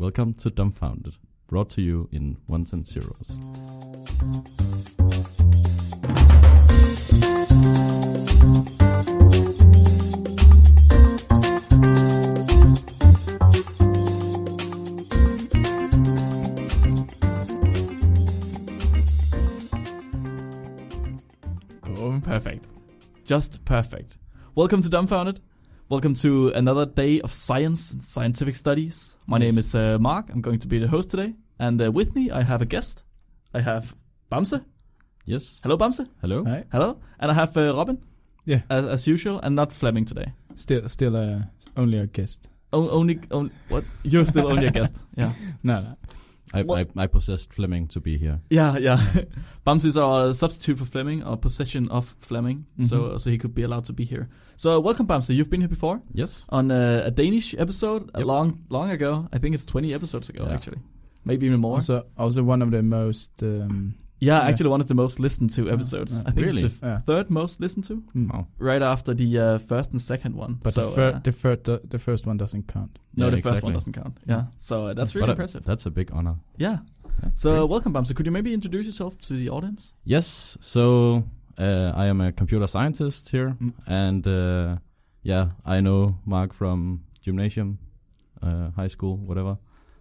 Welcome to Dumbfounded, brought to you in ones and zeros. Oh, perfect. Just perfect. Welcome to Dumbfounded. Welcome to another day of science and scientific studies. My name is uh, Mark. I'm going to be the host today. And uh, with me, I have a guest. I have Bamse. Yes. Hello, Bamse. Hello. Hi. Hello. And I have uh, Robin, Yeah, as, as usual, and not Fleming today. still still uh, only a guest. O- only, only, what? You're still only a guest. Yeah. No, no. I, I, I possessed Fleming to be here. Yeah, yeah. Bams is our substitute for Fleming, or possession of Fleming, so Mhm. so he could be allowed to be here. So welcome, Bamse. You've been here before Yes. on a, a Danish episode a long long ago. I think it's 20 episodes ago, Yeah. actually, maybe even more. Also, also one of the most. Um, yeah, yeah. actually one of the most listened to episodes. yeah. I think Really? it's the f- Yeah. third most listened to, mm. Wow. right after the uh, first and second one. But so, the, fir- uh, the first the, the first one doesn't count. no, Yeah, the first one doesn't count. Yeah, so uh, that's really But, impressive. That's a big honor. yeah. Yeah, So great. welcome, Bamse. Could you maybe introduce yourself to the audience? Yes. So uh, I am a computer scientist here, Mm. and uh, yeah, I know Mark from gymnasium, uh, high school, whatever.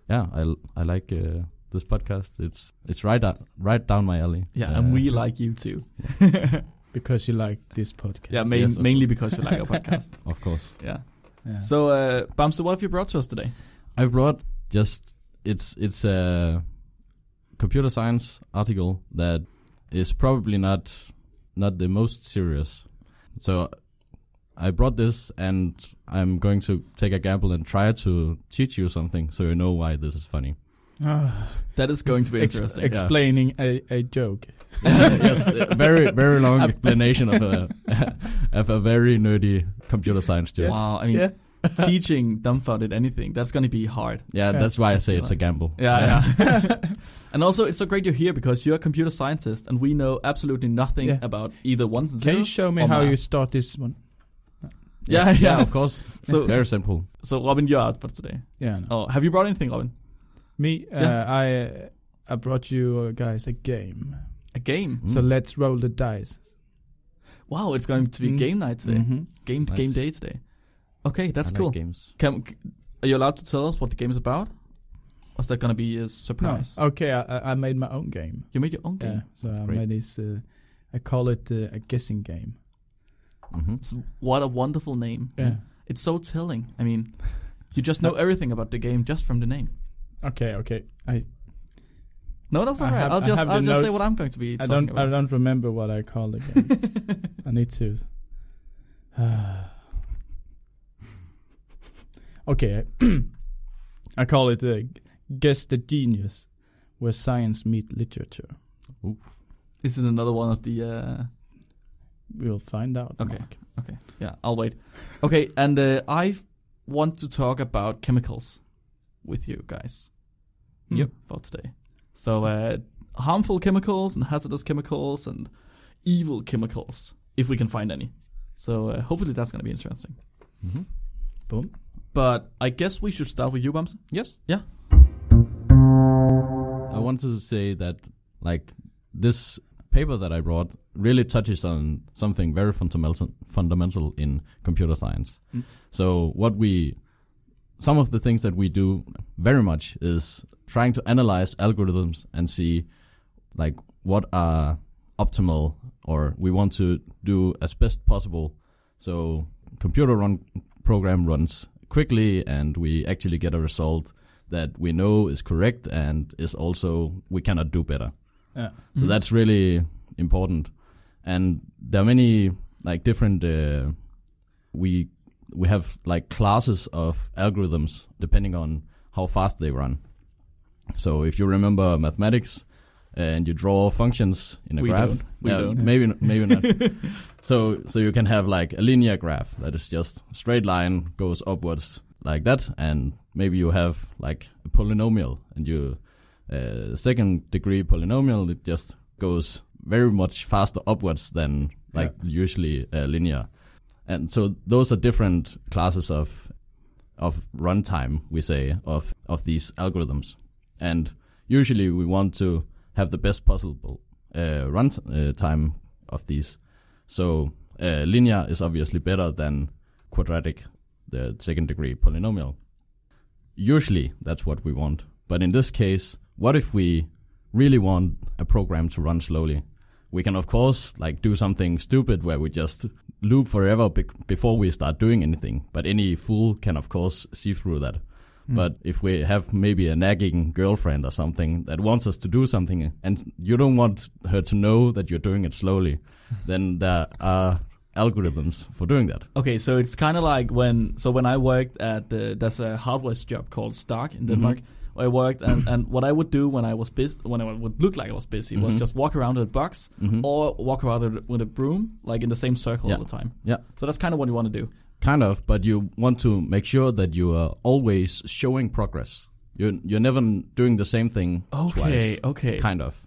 Yeah, I l- I like uh, this podcast. It's it's right out, right down my alley. Yeah, Uh, and we like you too. Because you like this podcast. Yeah, main, Yes, mainly because you like our podcast. of course. Yeah. Yeah. So, uh, Bamse, what have you brought to us today? I've brought just it's it's a computer science article that is probably not not the most serious. So I brought this and I'm going to take a gamble and try to teach you something so you know why this is funny. That is going to be ex- interesting. explaining a, a joke. yes, very very long explanation of a of a very nerdy computer science joke. Wow, I mean, yeah. teaching dumbfounded anything, that's going to be hard. Yeah, Yeah. that's why I say it's a gamble. Yeah, yeah. and also, it's so great you're here because you're a computer scientist and we know absolutely nothing Yeah. about either ones and Can you show me how math. you start this one? Yeah, yeah. yeah, of course. So- very simple. So, Robin, you're out for today. Yeah. No. Oh, have you brought anything, Robin? Me, uh, Yeah. I uh, I brought you uh, guys a game. A game. So Mm. let's roll the dice. Wow, it's going to be Mm. game night today. Mhm. Game game day today. Okay, that's I like cool. games. Can, are you allowed to tell us what the game is about? Or is that going to be a No. surprise? Okay, I, I- I made my own game. You made your own game. Yeah, so I great. made this. Uh, I call it uh, a guessing game. hmm So what a wonderful name. Yeah. It's so telling. I mean, you just know everything about the game just from the name. Okay, okay. I No, that's I all right. have- I'll I just have I'll just say notes. what I'm going to be I talking don't I about. don't remember what I called game. I need to. okay, I call it uh, guess the genius, where science meet literature. Is it another one of the? Uh... We'll find out. Okay. Mark. Okay, yeah, I'll wait. Okay, and uh, I want to talk about chemicals with you guys. Yep. For today, so uh, harmful chemicals and hazardous chemicals and evil chemicals, if we can find any. So uh, hopefully that's going to be interesting. hmm Boom. But I guess we should start with you, Bams. Yes. Yeah. I wanted to say that like this paper that I brought really touches on something very fundamental fundamental in computer science. Mm. So what we some of the things that we do very much is trying to analyze algorithms and see like what are optimal or we want to do as best possible so computer run program runs quickly and we actually get a result that we know is correct and is also we cannot do better Yeah. so Mhm. that's really important and there are many like different uh, we we have like classes of algorithms depending on how fast they run. So if you remember mathematics and you draw functions in a We graph yeah, don't. maybe maybe not. So so you can have like a linear graph that is just straight line goes upwards like that and maybe you have like a polynomial and you uh, second degree polynomial it just goes very much faster upwards than like usually uh, linear and so those are different classes of of runtime we say of of these algorithms, and usually we want to have the best possible uh, run uh, of these. So uh, linear is obviously better than quadratic, the second degree polynomial. Usually that's what we want, but in this case, what if we really want a program to run slowly? We can of course like do something stupid where we just loop forever bec- before we start doing anything. But any fool can of course see through that. Mm. But if we have maybe a nagging girlfriend or something that wants us to do something and you don't want her to know that you're doing it slowly, then there are algorithms for doing that. Okay, so it's kind of like when so when I worked at there's a hardware job called Stark in Denmark. Where I worked and, and what I would do when I was busy, when I would look like I was busy, was Mhm. just walk around with a box Mhm. or walk around with a- broom, like in the same circle Yeah. all the time. Yeah. So that's kind of what you want to do. Kind of, but you want to make sure that you are always showing progress. You're you're never doing the same thing twice. okay. Kind of.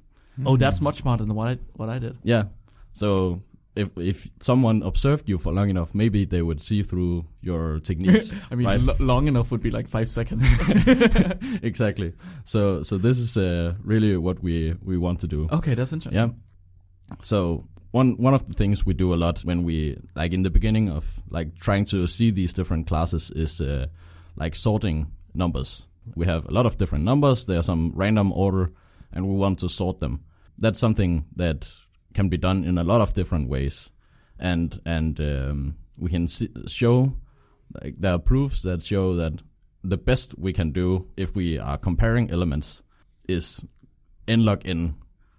Oh, that's much smarter than what I what I did. Yeah. So if if someone observed you for long enough, maybe they would see through your techniques. I mean, right? lo- long enough would be like five seconds. exactly. So so this is uh, really what we we want to do. okay, that's interesting. Yeah. So one one of the things we do a lot when we like in the beginning of like trying to see these different classes is uh, like sorting numbers. We have a lot of different numbers. There are some random order, and we want to sort them. That's something that can be done in a lot of different ways, and and um, we can see, show like there are proofs that show that the best we can do if we are comparing elements is n log n.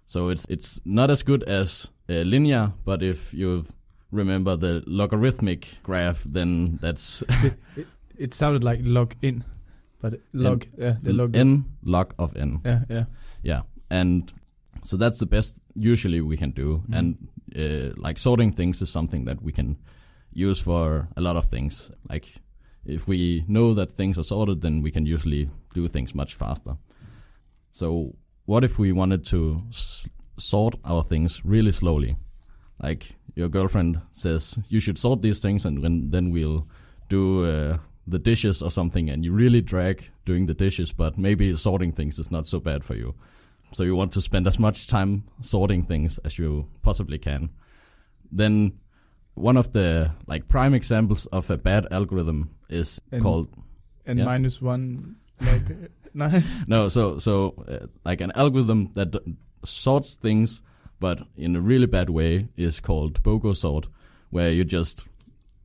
So it's it's not as good as uh, linear, but if you remember the logarithmic graph, then that's it, it sounded like log in, but log yeah the log n log of n. yeah yeah Yeah, and so that's the best usually we can do. Mhm. And uh, like sorting things is something that we can use for a lot of things. Like if we know that things are sorted, then we can usually do things much faster. So what if we wanted to s- sort our things really slowly? Like your girlfriend says, you should sort these things, and when, then we'll do uh, the dishes or something, and you really drag doing the dishes, but maybe sorting things is not so bad for you. So you want to spend as much time sorting things as you possibly can. Then one of the like prime examples of a bad algorithm is And- called and Yeah. minus one like nine. no so so uh, like an algorithm that d- sorts things but in a really bad way is called bogo sort where you just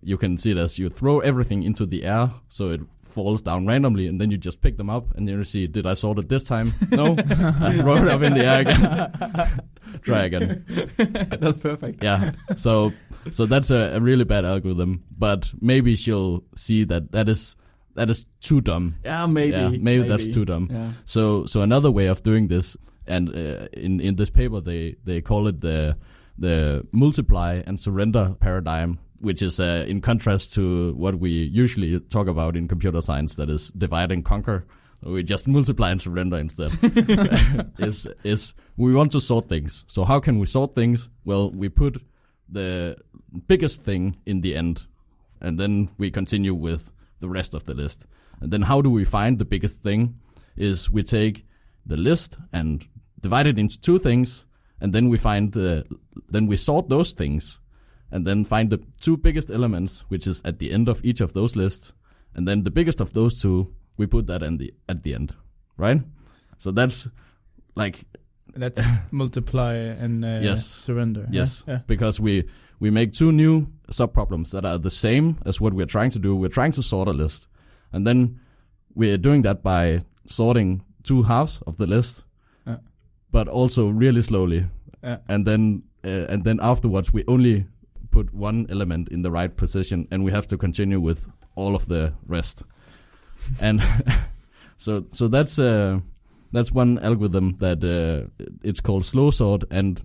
you can see it as you throw everything into the air so it falls down randomly and then you just pick them up and then you see did i sort it this time no i throw it up in the air again try again that's perfect. yeah so so that's a, a really bad algorithm but maybe she'll see that that is that is too dumb Yeah, maybe. Yeah, maybe that's too dumb. Yeah. so so another way of doing this, and uh, in in this paper they they call it the the multiply and surrender paradigm, which is uh, in contrast to what we usually talk about in computer science, that is divide and conquer. We just multiply and surrender instead. is is we want to sort things. So how can we sort things? Well, we put the biggest thing in the end, and then we continue with the rest of the list. And then how do we find the biggest thing? Is we take the list and divide it into two things, and then we find the then we sort those things, and then find the two biggest elements, which is at the end of each of those lists, and then the biggest of those two we put that in the at the end, right? So that's like That's multiply and uh, Yes. surrender. Yes, Yeah. because we we make two new subproblems that are the same as what we're trying to do. We're trying to sort a list, and then we're doing that by sorting two halves of the list, Yeah. but also really slowly. Yeah. And then uh, and then afterwards, we only put one element in the right position, and we have to continue with all of the rest. and so so that's uh, that's one algorithm that uh, it's called slow sort, and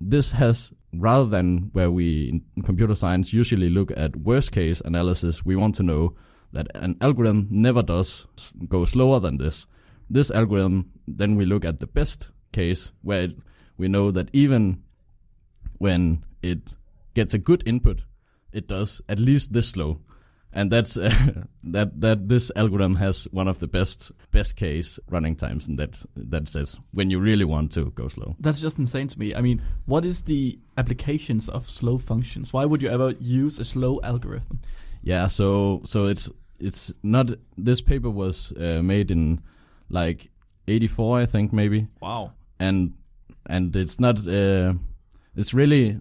this has rather than where we in computer science usually look at worst case analysis, we want to know that an algorithm never does go slower than this. This algorithm, then we look at the best case where it, we know that even when it gets a good input, it does at least this slow. and that's uh, that that this algorithm has one of the best best case running times, and that that says when you really want to go slow. That's just insane to me. I mean, what is the applications of slow functions? Why would you ever use a slow algorithm? Yeah, so so it's it's not this paper was uh, made in like 84 I think maybe Wow. and and it's not uh, it's really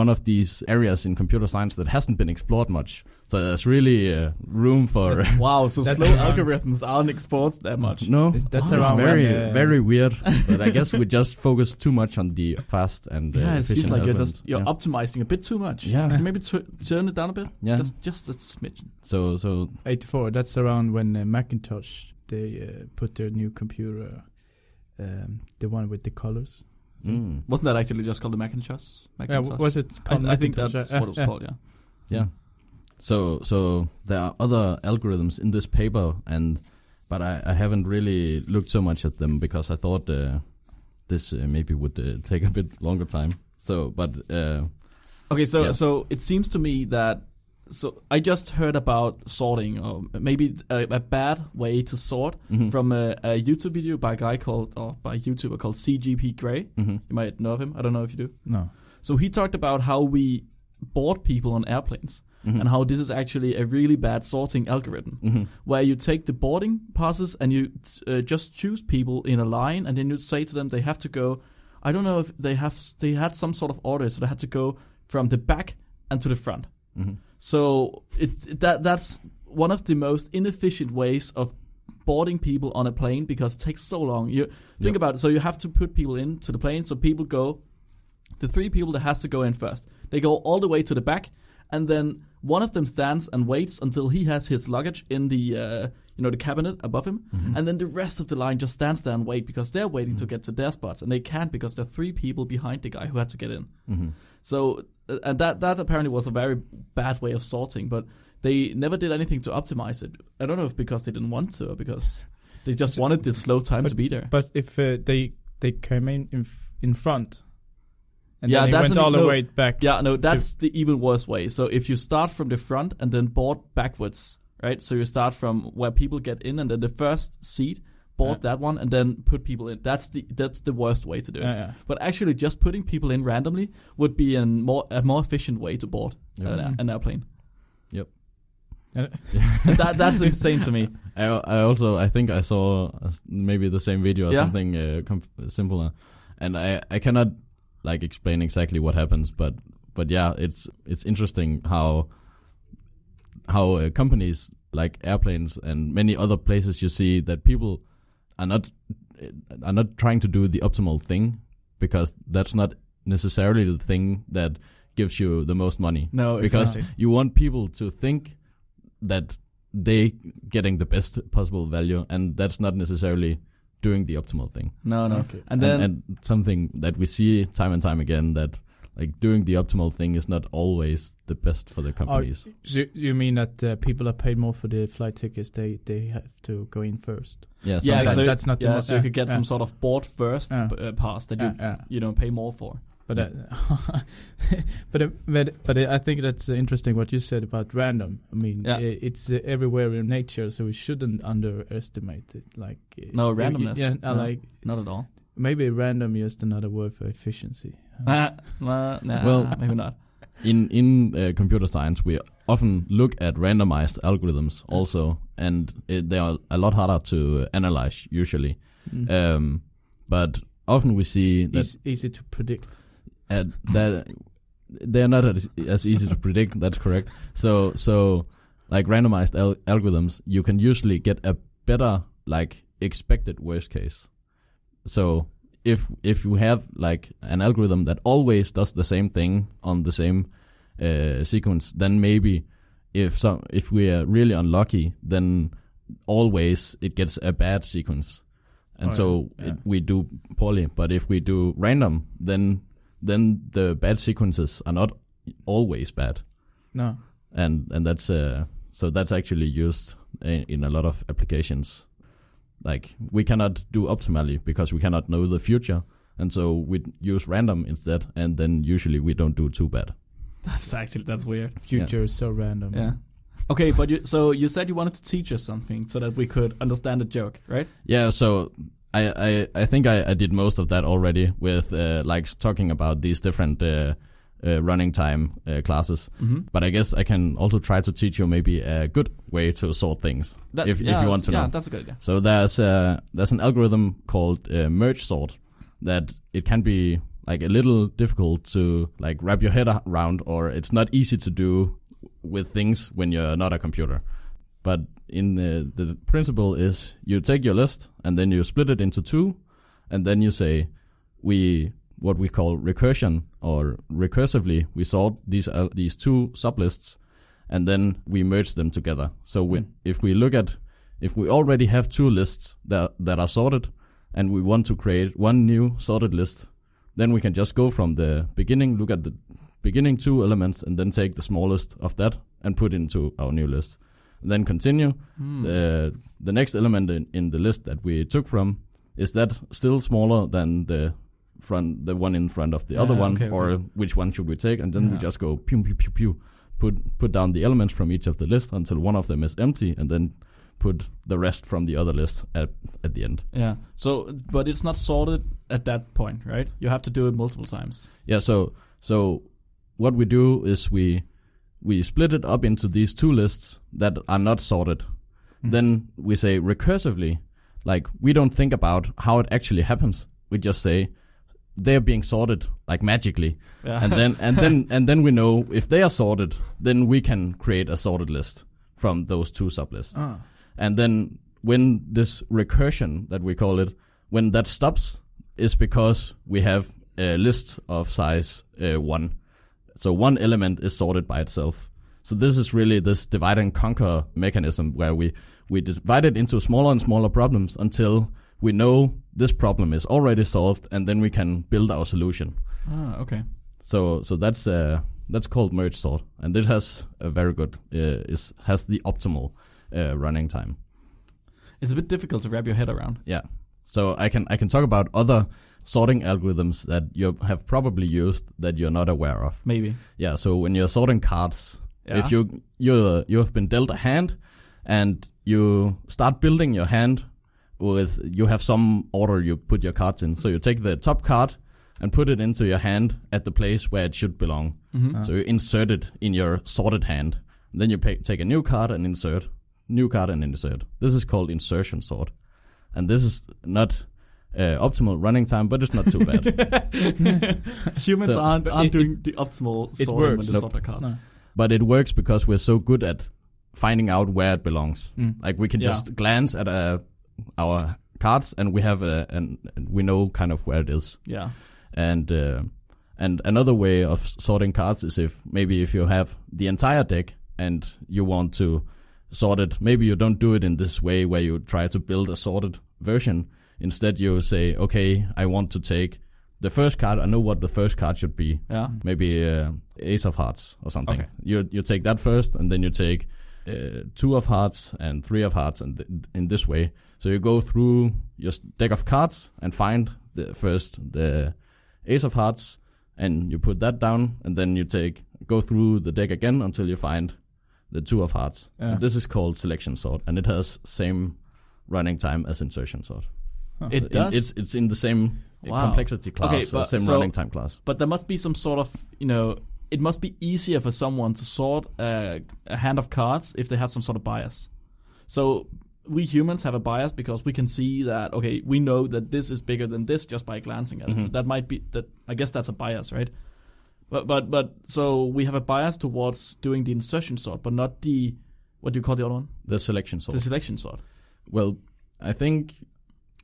one of these areas in computer science that hasn't been explored much so there's really uh, room for Wow, so slow around- algorithms aren't exposed that much. no That's it's around very when, uh, very weird but I guess we just focus too much on the fast and uh, Yeah, it seems efficient like you're just you're yeah. optimizing a bit too much. Yeah. Can maybe tu- turn it down a bit. Yeah. just just a smidgen. so so 84. That's around when uh, Macintosh they uh, put their new computer, um, the one with the colors. Mm, Wasn't that actually just called the Macintosh? Macintosh? w- was it I, called I think Macintosh? that's Yeah, what it was yeah. called. Yeah. Yeah. So so there are other algorithms in this paper, and but I, I haven't really looked so much at them because I thought uh, this uh, maybe would uh, take a bit longer time. So, but uh, Okay, so Yeah. so it seems to me that so I just heard about sorting, or maybe a, a bad way to sort mhm, from a, a YouTube video by a guy called or by a YouTuber called CGP Grey. mhm, You might know of him. I don't know if you do. No. So he talked about how we board people on airplanes mhm, and how this is actually a really bad sorting algorithm mhm, where you take the boarding passes and you uh, just choose people in a line and then you say to them they have to go I don't know if they have they had some sort of order so they had to go from the back and to the front. mhm, So it, that that's one of the most inefficient ways of boarding people on a plane because it takes so long. You think Yep. about it. So you have to put people into the plane. So people go, the three people that has to go in first, they go all the way to the back, and then one of them stands and waits until he has his luggage in the uh, you know the cabinet above him, mhm. and then the rest of the line just stands there and wait because they're waiting to get to their spots, and they can't because there are three people behind the guy who had to get in. mhm. So and that that apparently was a very bad way of sorting, but they never did anything to optimize it. I don't know if because they didn't want to or because they just So- wanted the slow time to be there. But if uh, they they came in in, f- in front, and Yeah, then they that's went an- all the no. way back. Yeah, no, that's the even worse way. So if you start from the front and then board backwards, right? So you start from where people get in and then the first seat, board Yeah. that one and then put people in. That's the that's the worst way to do it. Yeah, yeah. But actually, just putting people in randomly would be a more a more efficient way to board Yeah. an, an airplane. And that that's insane to me. I, I also I think I saw maybe the same video or Yeah. something uh, com- similar, and I I cannot like explain exactly what happens, but but yeah, it's it's interesting how how uh, companies like airplanes and many other places you see that people are not are not trying to do the optimal thing because that's not necessarily the thing that gives you the most money No, because you want people to think that they getting the best possible value and that's not necessarily doing the optimal thing no, no. Okay. And then and, something that we see time and time again that like doing the optimal thing is not always the best for the oh, companies so you mean that uh, people are paid more for the flight tickets? They they have to go in first. yeah yeah, so, that's not the yeah, mo- so you yeah, could get yeah. some sort of board first Yeah. uh, pass that Yeah, you yeah. you know pay more for. But uh, but uh, but but uh, I think that's uh, interesting what you said about random. I mean, Yeah. uh, it's uh, everywhere in nature, so we shouldn't underestimate it. Like uh, No, you- you- randomness. Yeah, No. like Not at all. Maybe random just another word for efficiency. Nah, nah, Well- maybe not. in in uh, computer science we often look at randomized algorithms also and it, they are a lot harder to uh, analyze usually Mm. um, but often we see that Easy, easy to predict. uh, that they're not as, as easy to predict. That's correct. So so like randomized al- algorithms, you can usually get a better like expected worst case. So if if you have like an algorithm that always does the same thing on the same uh, sequence, then maybe if some if we are really unlucky, then always it gets a bad sequence, and Oh, so yeah. It, we do poorly. But if we do random, then then the bad sequences are not always bad, No. and and that's uh so that's actually used in, in a lot of applications. Like we cannot do optimally because we cannot know the future, and so we use random instead, and then usually we don't do too bad. That's actually that's weird. Future is so random. Yeah. Okay, but you, so you said you wanted to teach us something so that we could understand the joke, right? Yeah, so I I, I think I, I did most of that already with uh, like talking about these different uh, uh, running time uh, classes. Mm-hmm. But I guess I can also try to teach you maybe a good way to sort things That, if yeah, if you want to yeah, know. that's a good idea. So there's uh, there's an algorithm called uh, merge sort that it can be like a little difficult to like wrap your head around, or it's not easy to do with things when you're not a computer. But in the the principle is you take your list and then you split it into two, and then you say we what we call recursion or recursively we sort these uh, these two sublists and then we merge them together. So we, Mm. if we look at if we already have two lists that that are sorted and we want to create one new sorted list, then we can just go from the beginning, look at the beginning two elements, and then take the smallest of that and put into our new list. Then continue. Hmm. The the next element in, in the list that we took from is that still smaller than the front the one in front of the other one, okay, or okay. which one should we take? And then we just go pew pew pew pew, put put down the elements from each of the list until one of them is empty, and then put the rest from the other list at at the end. Yeah. So, but it's not sorted at that point, right? You have to do it multiple times. Yeah, so so what we do is we we split it up into these two lists that are not sorted. Mm. Then we say recursively, like we don't think about how it actually happens. We just say they're being sorted like magically, Yeah. and then and then and then we know if they are sorted, then we can create a sorted list from those two sublists. Ah. And then when this recursion that we call it, when that stops, is because we have a list of size uh, one. So one element is sorted by itself. So this is really this divide and conquer mechanism where we we divide it into smaller and smaller problems until we know this problem is already solved, and then we can build our solution. ah, okay. So so that's uh, that's called merge sort, and it has a very good uh, is has the optimal uh, running time. It's a bit difficult to wrap your head around. Yeah. So I can I can talk about other sorting algorithms that you have probably used that you're not aware of. Maybe. Yeah. So when you're sorting cards, Yeah. if you you you have been dealt a hand, and you start building your hand with you have some order you put your cards in. So you take the top card and put it into your hand at the place where it should belong. hmm Ah. So you insert it in your sorted hand. Then you pay, take a new card and insert, new card and insert. This is called insertion sort, and this is not uh, optimal running time, but it's not too bad. Humans So- aren't, aren't it- doing the optimal it sorting when works. they Nope. sort their cards. No. but it works because we're so good at finding out where it belongs. Mm. Like we can Yeah. just glance at uh, our cards and we have a and we know kind of where it is. Yeah. And uh, and another way of sorting cards is if maybe if you have the entire deck and you want to sort it, maybe you don't do it in this way where you try to build a sorted version. Instead, you say, okay, I want to take the first card. I know what the first card should be. Yeah. Maybe uh, Ace of Hearts or something. Okay. You you take that first, and then you take uh, two of Hearts and three of Hearts, and th- in this way. So you go through your s- deck of cards and find the first the Ace of Hearts, and you put that down, and then you take go through the deck again until you find the two of Hearts. Yeah. This is called selection sort, and it has same running time as insertion sort. It In- does. It's it's in the same uh, Wow. complexity class, Okay, or but same so- running time class. But there must be some sort of, you know, it must be easier for someone to sort a, a hand of cards if they have some sort of bias. So we humans have a bias because we can see that okay, we know that this is bigger than this just by glancing at it. So that might be that. I guess that's a bias, right? But but but so we have a bias towards doing the insertion sort, but not the what do you call the other one? The selection sort. The selection sort. Well, I think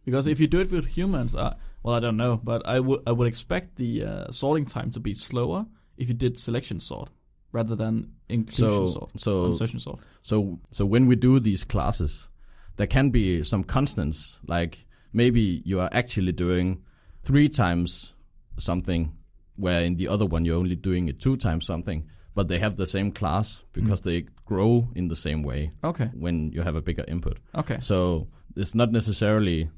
Because if you do it with humans, uh, well, I don't know, but I would I would expect the uh, sorting time to be slower if you did selection sort rather than inclusion so. sort, So insertion sort. so so when we do these classes, there can be some constants. Like maybe you are actually doing three times something, where in the other one you're only doing it two times something. But they have the same class because they grow in the same way Okay, when you have a bigger input. okay, So it's not necessarily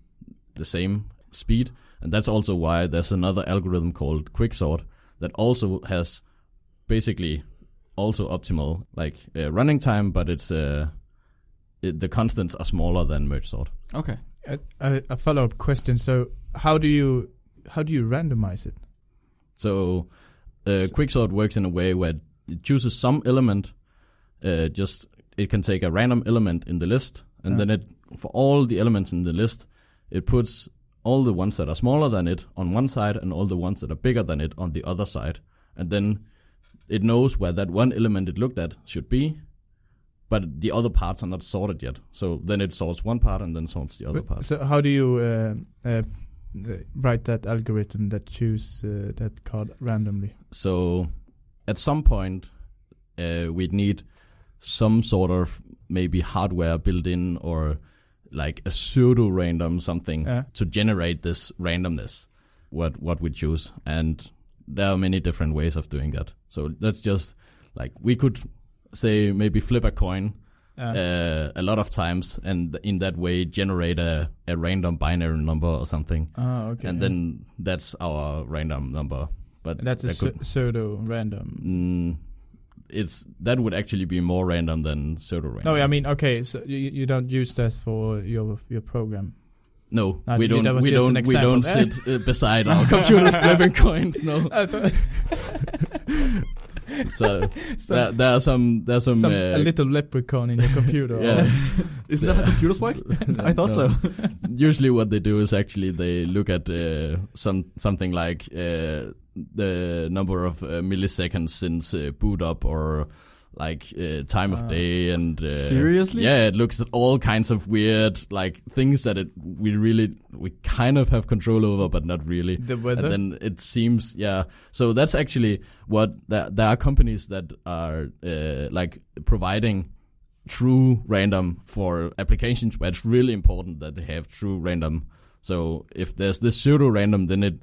the same speed, and that's also why there's another algorithm called quicksort that also has basically also optimal like uh, running time, but it's uh, it, the constants are smaller than merge sort. Okay. A, a, a follow up question. So how do you how do you randomize it? So uh, quicksort works in a way where it chooses some element. Uh, just it can take a random element in the list, and Yeah. then it for all the elements in the list, it puts all the ones that are smaller than it on one side, and all the ones that are bigger than it on the other side, and then it knows where that one element it looked at should be. But the other parts are not sorted yet, so then it sorts one part and then sorts the other But- part. So how do you uh, uh, uh, write that algorithm that choose uh, that card randomly? So at some point, uh, we'd need some sort of maybe hardware built in or like a pseudo random something to generate this randomness. What what we choose, and there are many different ways of doing that. So that's just like we could say maybe flip a coin Uh, uh, a lot of times, and in that way generate a, a random binary number or something, oh, okay. and yeah. then that's our random number. But that's a could- pseudo random. Mm, it's that would actually be more random than pseudo random. No, I mean, okay, so you, you don't use that for your your program. no, we don't. We don't. We don't sit uh, beside our computers flipping coins. No, so so there, there are some. There's some. some, uh, a little leprechaun in your computer. Yeah. Isn't that how computers work? I thought No. so. Usually, what they do is actually they look at uh, some something like uh, the number of uh, milliseconds since uh, boot up or like uh, time of Ah. day and uh, Seriously? yeah it looks at all kinds of weird like things that it we really we kind of have control over but not really The weather. and then it seems yeah so that's actually what there, there are companies that are uh, like providing true random for applications where it's really important that they have true random so if there's this pseudo random then it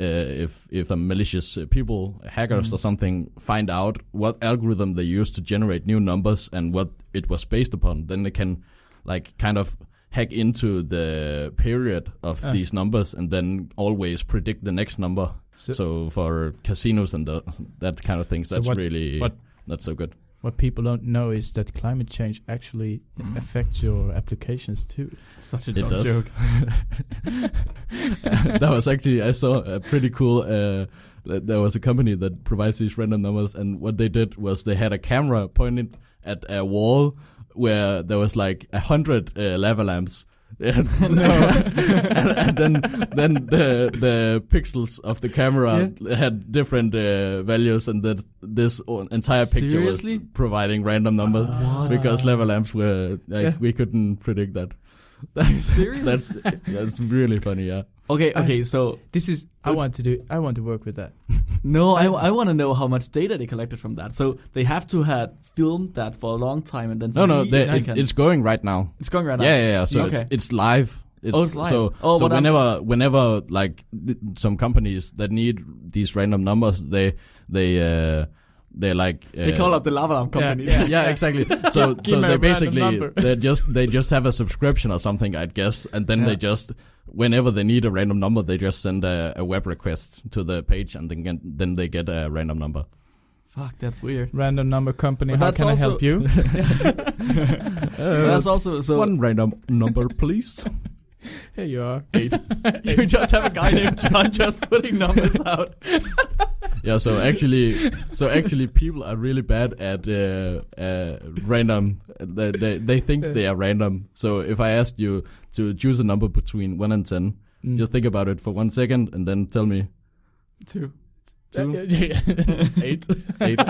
uh, if if a malicious uh, people hackers Mhm. or something find out what algorithm they use to generate new numbers and what it was based upon then they can like kind of hack into the period of Ah. these numbers and then always predict the next number so, so for casinos and the, that kind of things So that's what- really what- not so good what people don't know is that climate change actually affects your applications too. Such a It dumb does. joke. that was actually I saw a pretty cool. Uh, there was a company that provides these random numbers, and what they did was they had a camera pointed at a wall where there was like a hundred uh, lava lamps. And, and, and then then the the pixels of the camera had different uh, values, and that this entire picture Seriously? was providing random numbers What? because lava lamps were like Yeah. we couldn't predict that. That's that's that's really funny, yeah. Okay, I- okay, so This is I want to do. I want to work with that. no, I, I want to know how much data they collected from that. So they have to have filmed that for a long time and then No, no, see they, it, it's going right now. it's going right yeah, now. yeah, yeah. So Okay. it's it's live. It's, Oh, it's live. So, Oh, so but I'm- whenever whenever like th- some companies that need these random numbers, they they uh they like uh, They call up the lava lamp company. Yeah. yeah, exactly. So, so they basically they just they just have a subscription or something, I guess, and then Yeah. they just whenever they need a random number, they just send a, a web request to the page, and then get, then they get a random number. Fuck, that's weird. Random number company. But How can I help you? that's uh, also so. One random number, please. Here you are. you just have a guy named John just putting numbers out. Yeah, so actually, so actually, people are really bad at uh, uh, random. They, they they think they are random. So if I asked you to choose a number between one and ten, Mm. just think about it for one second and then tell me Two. Two, Eight. eight.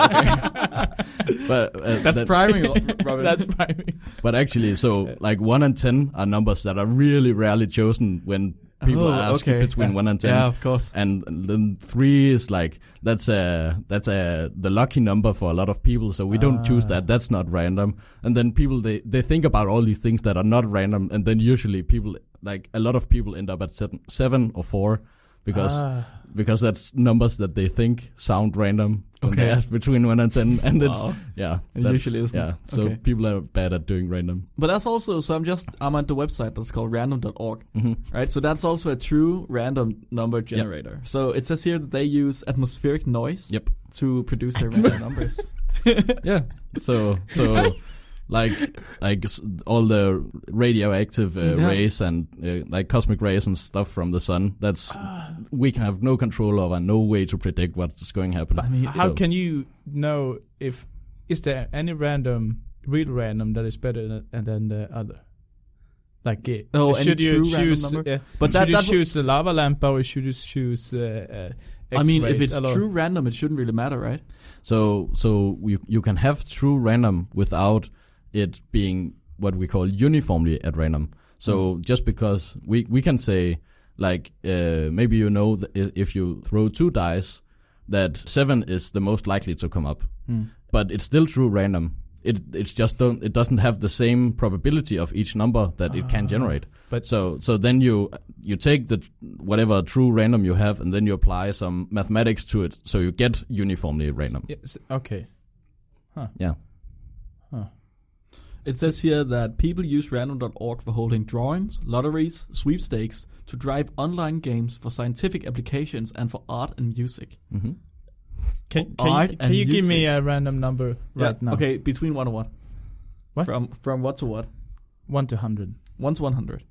But uh, That's that- priming, Robin. That's priming. But actually, so like one and ten are numbers that are really rarely chosen when people Oh, ask okay. between Yeah. one and ten. yeah, of course. and then three is like that's a that's a the lucky number for a lot of people so we don't choose Ah. that that's not random and then people they they think about all these things that are not random and then usually people like a lot of people end up at seven, seven or four because Ah. Because that's numbers that they think sound random when they Okay. ask between one and ten and it's Wow. yeah It usually isn't. yeah so Okay. people are bad at doing random But that's also so. I'm just I'm at the website that's called random.org, hmm right? So that's also a true random number generator. So it says here that they use atmospheric noise Yep. to produce their random numbers. yeah. So so like like all the radioactive uh, Yeah. rays and uh, like cosmic rays and stuff from the sun. That's Ah. we can have no control of and no way to predict what's going to happen. I mean, How So- can you know if is there any random, real random that is better than, than the other? Like, uh, Oh, any should you true choose? number? Yeah, but that, should you that choose the lava lamp or should you choose? Uh, uh, I mean, if it's Hello. true random, it shouldn't really matter, right? So so you you can have true random without it being what we call uniformly at random. So just because we we can say like uh, maybe you know that if you throw two dice that seven is the most likely to come up, Hmm. but it's still true random. It it's just don't it doesn't have the same probability of each number that it can Ah. generate. But So so then you you take the whatever true random you have and then you apply some mathematics to it so you get uniformly random. yes, okay. Yeah. Huh. It says here that people use random.org for holding drawings, lotteries, sweepstakes to drive online games for scientific applications and for art and music. hmm Can, can, art you, can and you give me a random number right yeah. now? Okay, between one and what? What? From from what to what? One to hundred. One to one hundred.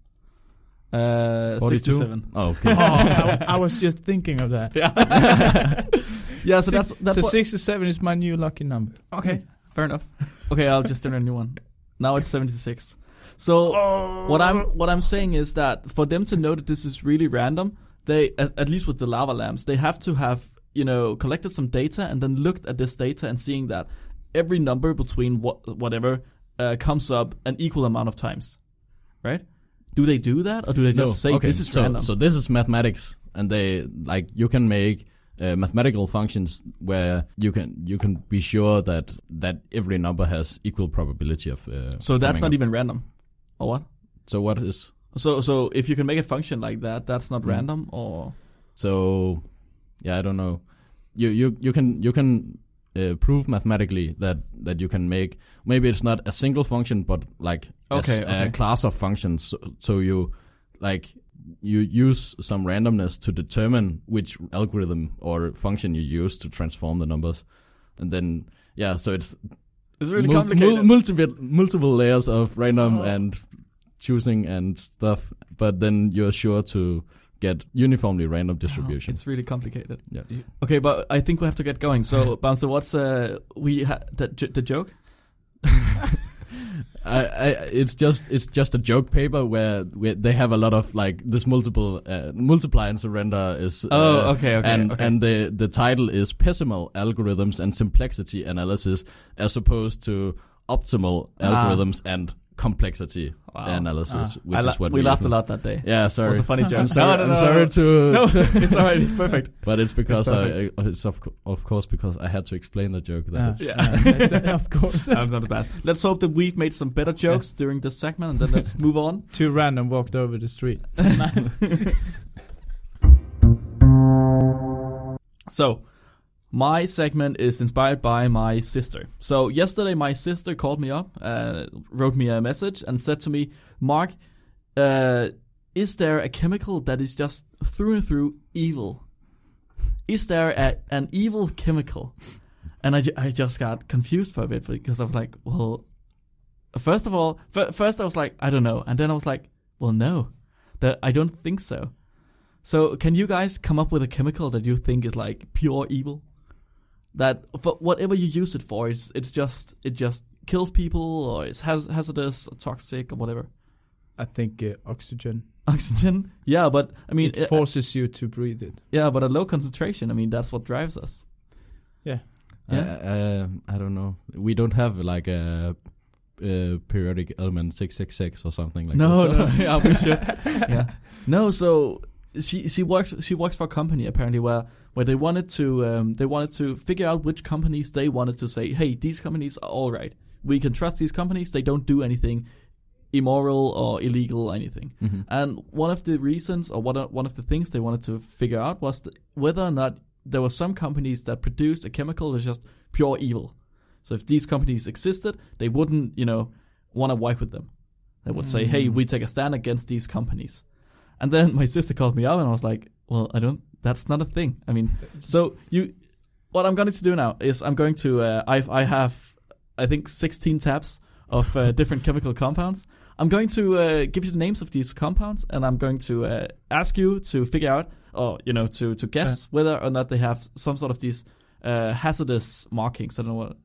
Uh, 42? sixty-seven. Oh, okay. oh, I, I was just thinking of that. Yeah. yeah. So that's that's so sixty-seven is my new lucky number. okay. Fair enough. Okay, I'll just generate a new one. Now it's seventy-six. So what I'm what I'm saying is that for them to know that this is really random, they at, at least with the lava lamps, they have to have you know collected some data and then looked at this data and seeing that every number between what whatever uh, comes up an equal amount of times, right? Do they do that or do they no, just say okay. this is so, random? So this is mathematics, and they like you can make uh, mathematical functions where you can you can be sure that that every number has equal probability of. Uh, So that's not up. even random, or what? So what is So so if you can make a function like that, that's not Mm. random, or so? Yeah, I don't know. You you you can you can uh, prove mathematically that that you can make maybe it's not a single function but like Okay, a, okay. class of functions. So, so you like you use some randomness to determine which algorithm or function you use to transform the numbers, and then yeah, so it's it's really mul- complicated. mul- multiple multiple layers of random Oh. and choosing and stuff, but then you're sure to get uniformly random distribution. It's really complicated. Yeah. Okay, but I think we have to get going. So, Bamse, what's uh we ha- the j- the joke? I, I, it's just it's just a joke paper where, where they have a lot of like this multiple uh, multiply and surrender is uh, Oh, okay, okay, and okay. and the the title is pessimal algorithms and simplexity analysis as opposed to optimal Ah. algorithms and complexity Wow. analysis Ah. which I is what we laughed a lot that day. yeah sorry. It sorry was a funny joke. I'm sorry No, no, I'm sorry no. to, No, it's alright. It's perfect. but it's because It's I, I it's of of course because I had to explain the joke that Ah, it's Yeah. yeah, of course. I'm not bad. Let's hope that we've made some better jokes during this segment, and then let's move on. Two random walked over the street. So, my segment is inspired by my sister. So, yesterday, my sister called me up, uh, wrote me a message, and said to me, Mark, uh, is there a chemical that is just through and through evil? Is there a, an evil chemical? And I, ju- I just got confused for a bit because I was like, well, first of all, f- first I was like, I don't know. And then I was like, well, no, that I don't think so. So, can you guys come up with a chemical that you think is like pure evil? That for whatever you use it for, it's it's just it just kills people or it's haz- hazardous, or toxic, or whatever. I think uh, oxygen. Oxygen, yeah, but I mean, it uh, forces you to breathe it. yeah, but at low concentration, I mean, that's what drives us. Yeah. I, Yeah. uh, I don't know. We don't have like a, uh periodic element six six six or something like no, this. no, yeah, we should. yeah, no. So she she works she works for a company apparently where where they wanted to um, they wanted to figure out which companies they wanted to say, hey, these companies are all right. We can trust these companies. They don't do anything immoral or illegal or anything. Mhm. And one of the reasons, or one of, one of the things they wanted to figure out was th- whether or not there were some companies that produced a chemical that's just pure evil. So if these companies existed, they wouldn't, you know, want to work with them. They would say, "Hey, Mm. we take a stand against these companies." And then my sister called me up, and I was like, "Well, I don't. That's not a thing. I mean, so you." what I'm going to do now is I'm going to uh, I I have I think 16 tabs of uh, different chemical compounds. I'm going to uh, give you the names of these compounds, and I'm going to uh, ask you to figure out, or you know, to to guess whether or not they have some sort of these uh, hazardous markings. I don't know what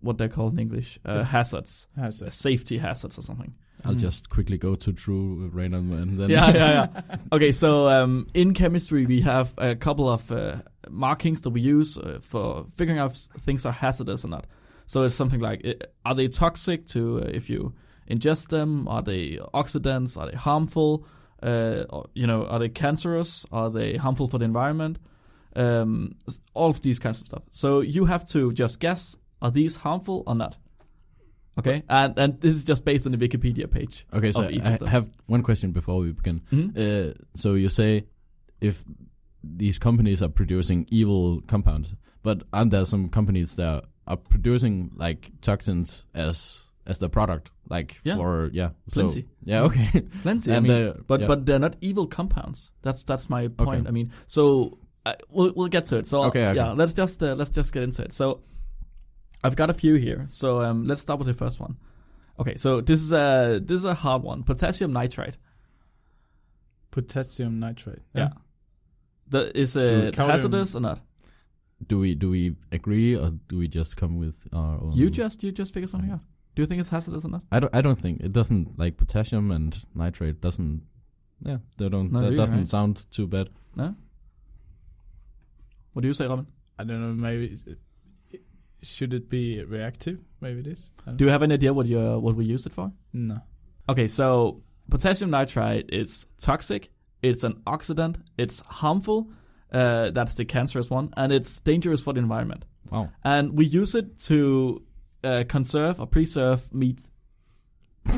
what they're called in English. Uh, hazards, uh, safety hazards or something. I'll Mm. just quickly go to true random and then yeah, yeah, yeah. Okay, so um, in chemistry, we have a couple of uh, markings that we use uh, for figuring out if things are hazardous or not. So it's something like, are they toxic to uh, if you ingest them? Are they oxidants? Are they harmful? Uh, or, you know, are they cancerous? Are they harmful for the environment? Um, all of these kinds of stuff. So you have to just guess: are these harmful or not? Okay, and and this is just based on the Wikipedia page. Okay, so I have one question before we begin. Mhm. Uh, so you say if these companies are producing evil compounds, but aren't there some companies that are producing like toxins as as the product, like Yeah. for yeah, so- Plenty. yeah, okay, Plenty. I And, mean, uh, but yeah. but they're not evil compounds. That's that's my point. Okay. I mean, so uh, we'll we'll get to it. So Okay, okay. yeah, let's just uh, let's just get into it. So I've got a few here. So um, let's start with the first one. Okay, so this is a this is a hard one. Potassium nitrite. potassium nitrate. Yeah. The, is it Calcium- hazardous or not? do we do we agree or do we just come with our own? You just you just figure something out. Do you think it's hazardous or not? I don't. I don't think it doesn't like potassium and nitrate doesn't. Yeah, they don't. Not that doesn't right? sound too bad. No. What do you say, Robin? I don't know. Maybe it- should it be reactive? Maybe it is. Do you have any idea what you what we use it for? No. Okay, so potassium nitrite is toxic. It's an oxidant. It's harmful. Uh, that's the cancerous one, and it's dangerous for the environment. Wow. And we use it to uh, conserve or preserve meat,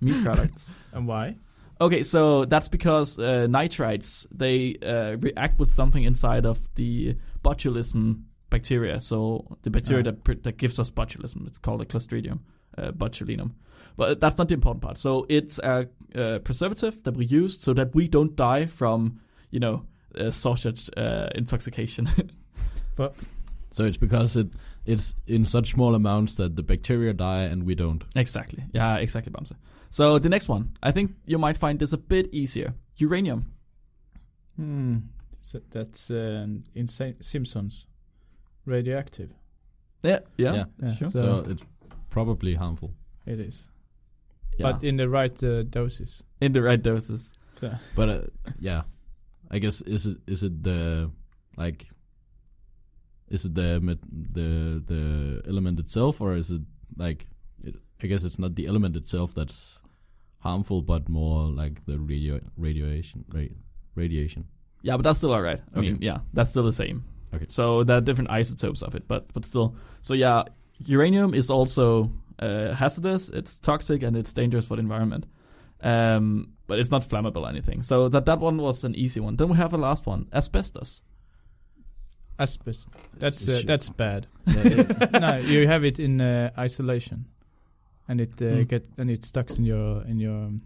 meat products. And why? Okay, so that's because uh, nitrites they uh, react with something inside of the botulism bacteria. So the bacteria Ah. that pr- that gives us botulism, it's called a Clostridium uh, botulinum. But that's not the important part. So it's a, uh preservative that we use so that we don't die from, you know, uh, sausage uh, intoxication. So it's because it it's in such small amounts that the bacteria die and we don't. exactly. Yeah, exactly, Bamse. So the next one, I think you might find this a bit easier. Uranium. Hmm. So that's um, in Simpsons. Radioactive. Yeah, yeah, Yeah. Yeah, sure. so- So it's probably harmful. It is. yeah. But in the right uh, doses. in the right doses. So But uh, yeah, I guess is it is it the like is it the the the element itself or is it like it, I guess it's not the element itself that's harmful, but more like the radio radiation ra- radiation. Yeah, but that's still alright. I Okay. mean, yeah, that's still the same. Okay. So there are different isotopes of it, but but still. So yeah, uranium is also uh, hazardous. It's toxic and it's dangerous for the environment. Um, but it's not flammable or anything. So that that one was an easy one. Then we have a last one, asbestos. asbestos. That's uh, that's bad. No, you have it in uh, isolation, and it uh, Hmm. get and it stucks in your in your um,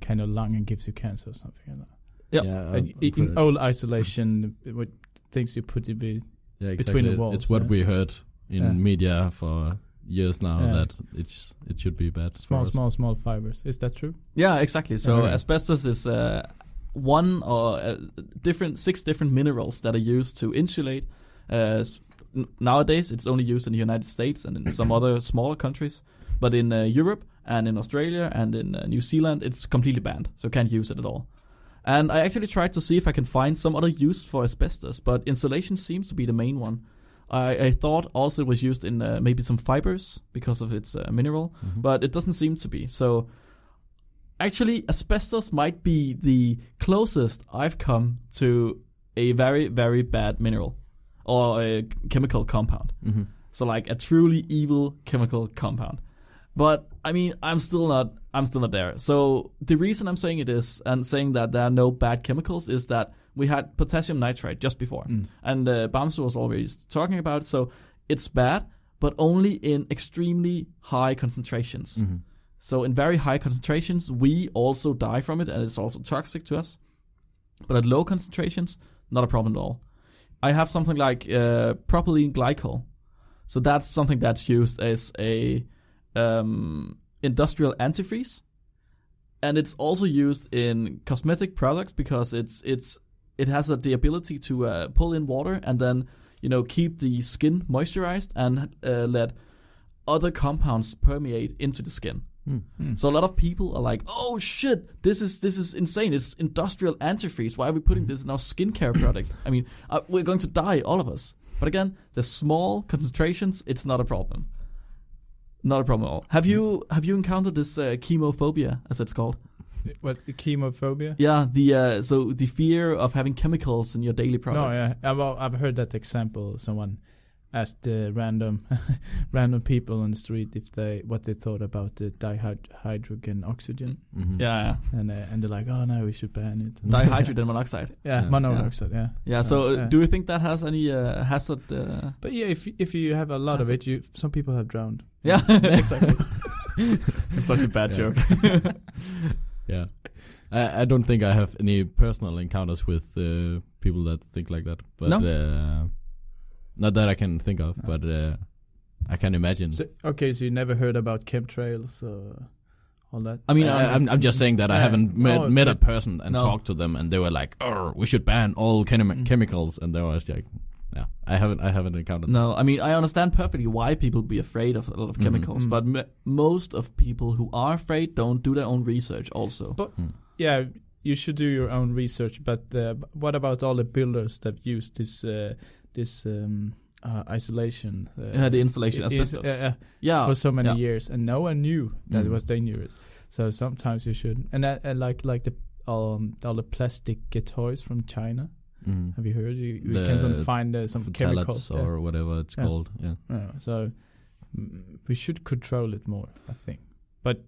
kind of lung and gives you cancer or something like that. Yep. Yeah, And I'm i- in pretty- old isolation, with things you put in be yeah, between the walls, It's what yeah. we heard in Yeah. media for years now Yeah. that it's it should be bad. small, small, small fibers. Is that true? Yeah, exactly. So Okay. asbestos is uh, one or uh, different six different minerals that are used to insulate. Uh, nowadays, it's only used in the United States and in some other smaller countries, but in uh, Europe and in Australia and in uh, New Zealand, it's completely banned. So can't use it at all. And I actually tried to see if I can find some other use for asbestos, but insulation seems to be the main one. I, I thought also it was used in uh, maybe some fibers because of its uh, mineral, Mhm. but it doesn't seem to be. So actually, asbestos might be the closest I've come to a very, very bad mineral or a chemical compound. Mhm. So like a truly evil chemical compound. But I mean, I'm still not. I'm still not there. So the reason I'm saying it is and saying that there are no bad chemicals is that we had potassium nitrate just before, Mm. and uh, Bamse was already talking about. it. So it's bad, but only in extremely high concentrations. Mhm. So in very high concentrations, we also die from it, and it's also toxic to us. But at low concentrations, not a problem at all. I have something like uh, propylene glycol. So that's something that's used as a um, industrial antifreeze, and it's also used in cosmetic products because it's it's it has a, the ability to uh, pull in water and then you know keep the skin moisturized and uh, let other compounds permeate into the skin. Mm. Mm. So a lot of people are like, "Oh shit, this is this is insane! It's industrial antifreeze. Why are we putting this in our skincare products? I mean, uh, we're going to die, all of us." But again, the small concentrations, it's not a problem. Not a problem at all. Have you have you encountered this uh, chemophobia, as it's called? What the chemophobia? Yeah, the uh, so the fear of having chemicals in your daily products. No, products. yeah, I've I've heard that example. Someone asked uh, random random people on the street if they what they thought about the dihydrogen oxygen, Mhm. yeah, and uh, and they're like, oh no, we should ban it. dihydrogen monoxide. yeah, Yeah. monoxide. Yeah, Yeah. So, uh, yeah. do you think that has any uh, hazard? Uh, But yeah, if if you have a lot of it, you some people have drowned. Yeah, exactly. it's such a bad Yeah. joke. Yeah. I, I don't think I have any personal encounters with uh, people that think like that. But No? uh, not that I can think of, No. but uh, I can imagine. So, okay, so you never heard about chemtrails or all that? I mean, I, I'm, I'm just saying that I haven't met, Oh, met a person and No. talked to them, and they were like, "Oh, we should ban all chemi- Mm. chemicals," and they was like, "Yeah, I haven't, I haven't encountered." No, I mean I understand perfectly why people be afraid of a lot of Mhm. chemicals, Mm. but m- most of people who are afraid don't do their own research. Also, But- Mm. yeah, you should do your own research. But uh, what about all the builders that use this uh, this um, uh, isolation? Uh, yeah, the insulation it is- asbestos. uh, uh, yeah, for so many yeah. years, and no one knew that it Mm. was dangerous. So sometimes you should, and, that, and like like the um all the plastic uh, toys from China. Mm. Have you heard? You, you The can find uh, some chemicals. Or whatever it's Yeah. called. Yeah. Yeah, so mm, we should control it more, I think. But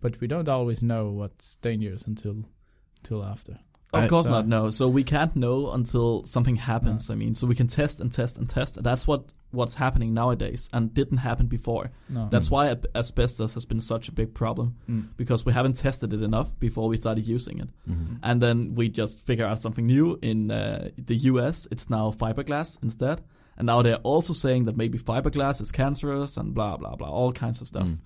but we don't always know what's dangerous until until after. Of I- course uh, not. No, so we can't know until something happens. I mean, so we can test and test and test. That's what what's happening nowadays, and didn't happen before. No, That's Mm. why asbestos has been such a big problem Mm. because we haven't tested it enough before we started using it. Mhm. and then we just figure out something new in uh, the US. It's now fiberglass instead, and now they're also saying that maybe fiberglass is cancerous and blah blah blah, all kinds of stuff. Mm.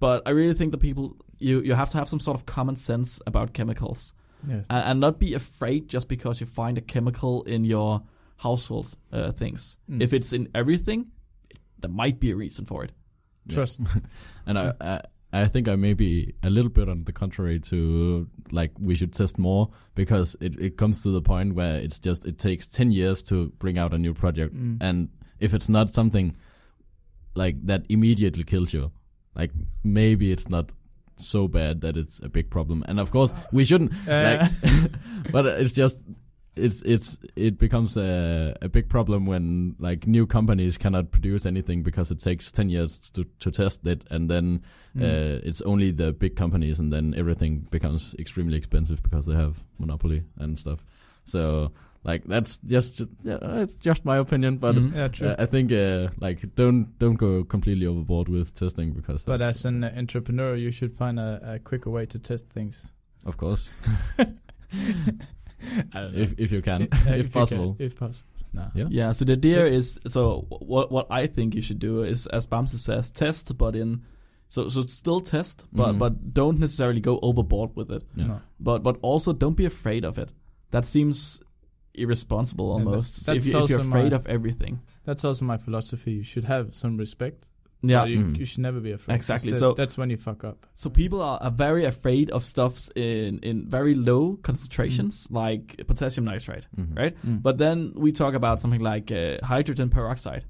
But I really think that people you you have to have some sort of common sense about chemicals yes. and, and not be afraid just because you find a chemical in your household uh, things. Mm. If it's in everything, there might be a reason for it. Trust. And I, I, I think I may be a little bit on the contrary to like we should test more because it, it comes to the point where it's just it takes ten years to bring out a new project, Mm. and if it's not something like that immediately kills you, like maybe it's not so bad that it's a big problem. And of course we shouldn't Uh, like, but it's just it's it's it becomes a a big problem when like new companies cannot produce anything because it takes 10 years to to test it and then mm. uh, it's only the big companies and then everything becomes extremely expensive because they have monopoly and stuff so like that's just yeah, it's just my opinion but Mhm. yeah, uh, I think uh, like don't don't go completely overboard with testing because but as an entrepreneur, you should find a, a quicker way to test things. of course if if you can Uh, if possible can, if possible. No. Yeah. Yeah. So the idea is so what what I think you should do is as Bamse says, test, but in so so still test, but Mhm. but don't necessarily go overboard with it. Yeah. No. But but also don't be afraid of it. That seems irresponsible Yeah, that- almost. that's if, you, if you're afraid my- of everything. That's also my philosophy. You should have some respect. Yeah. you, Mm. you should never be afraid. Exactly, That- so- that's when you fuck up. So people are, are very afraid of stuffs in in very low concentrations, like potassium nitrate. Mhm. Right? Mm. But then we talk about something like uh, hydrogen peroxide.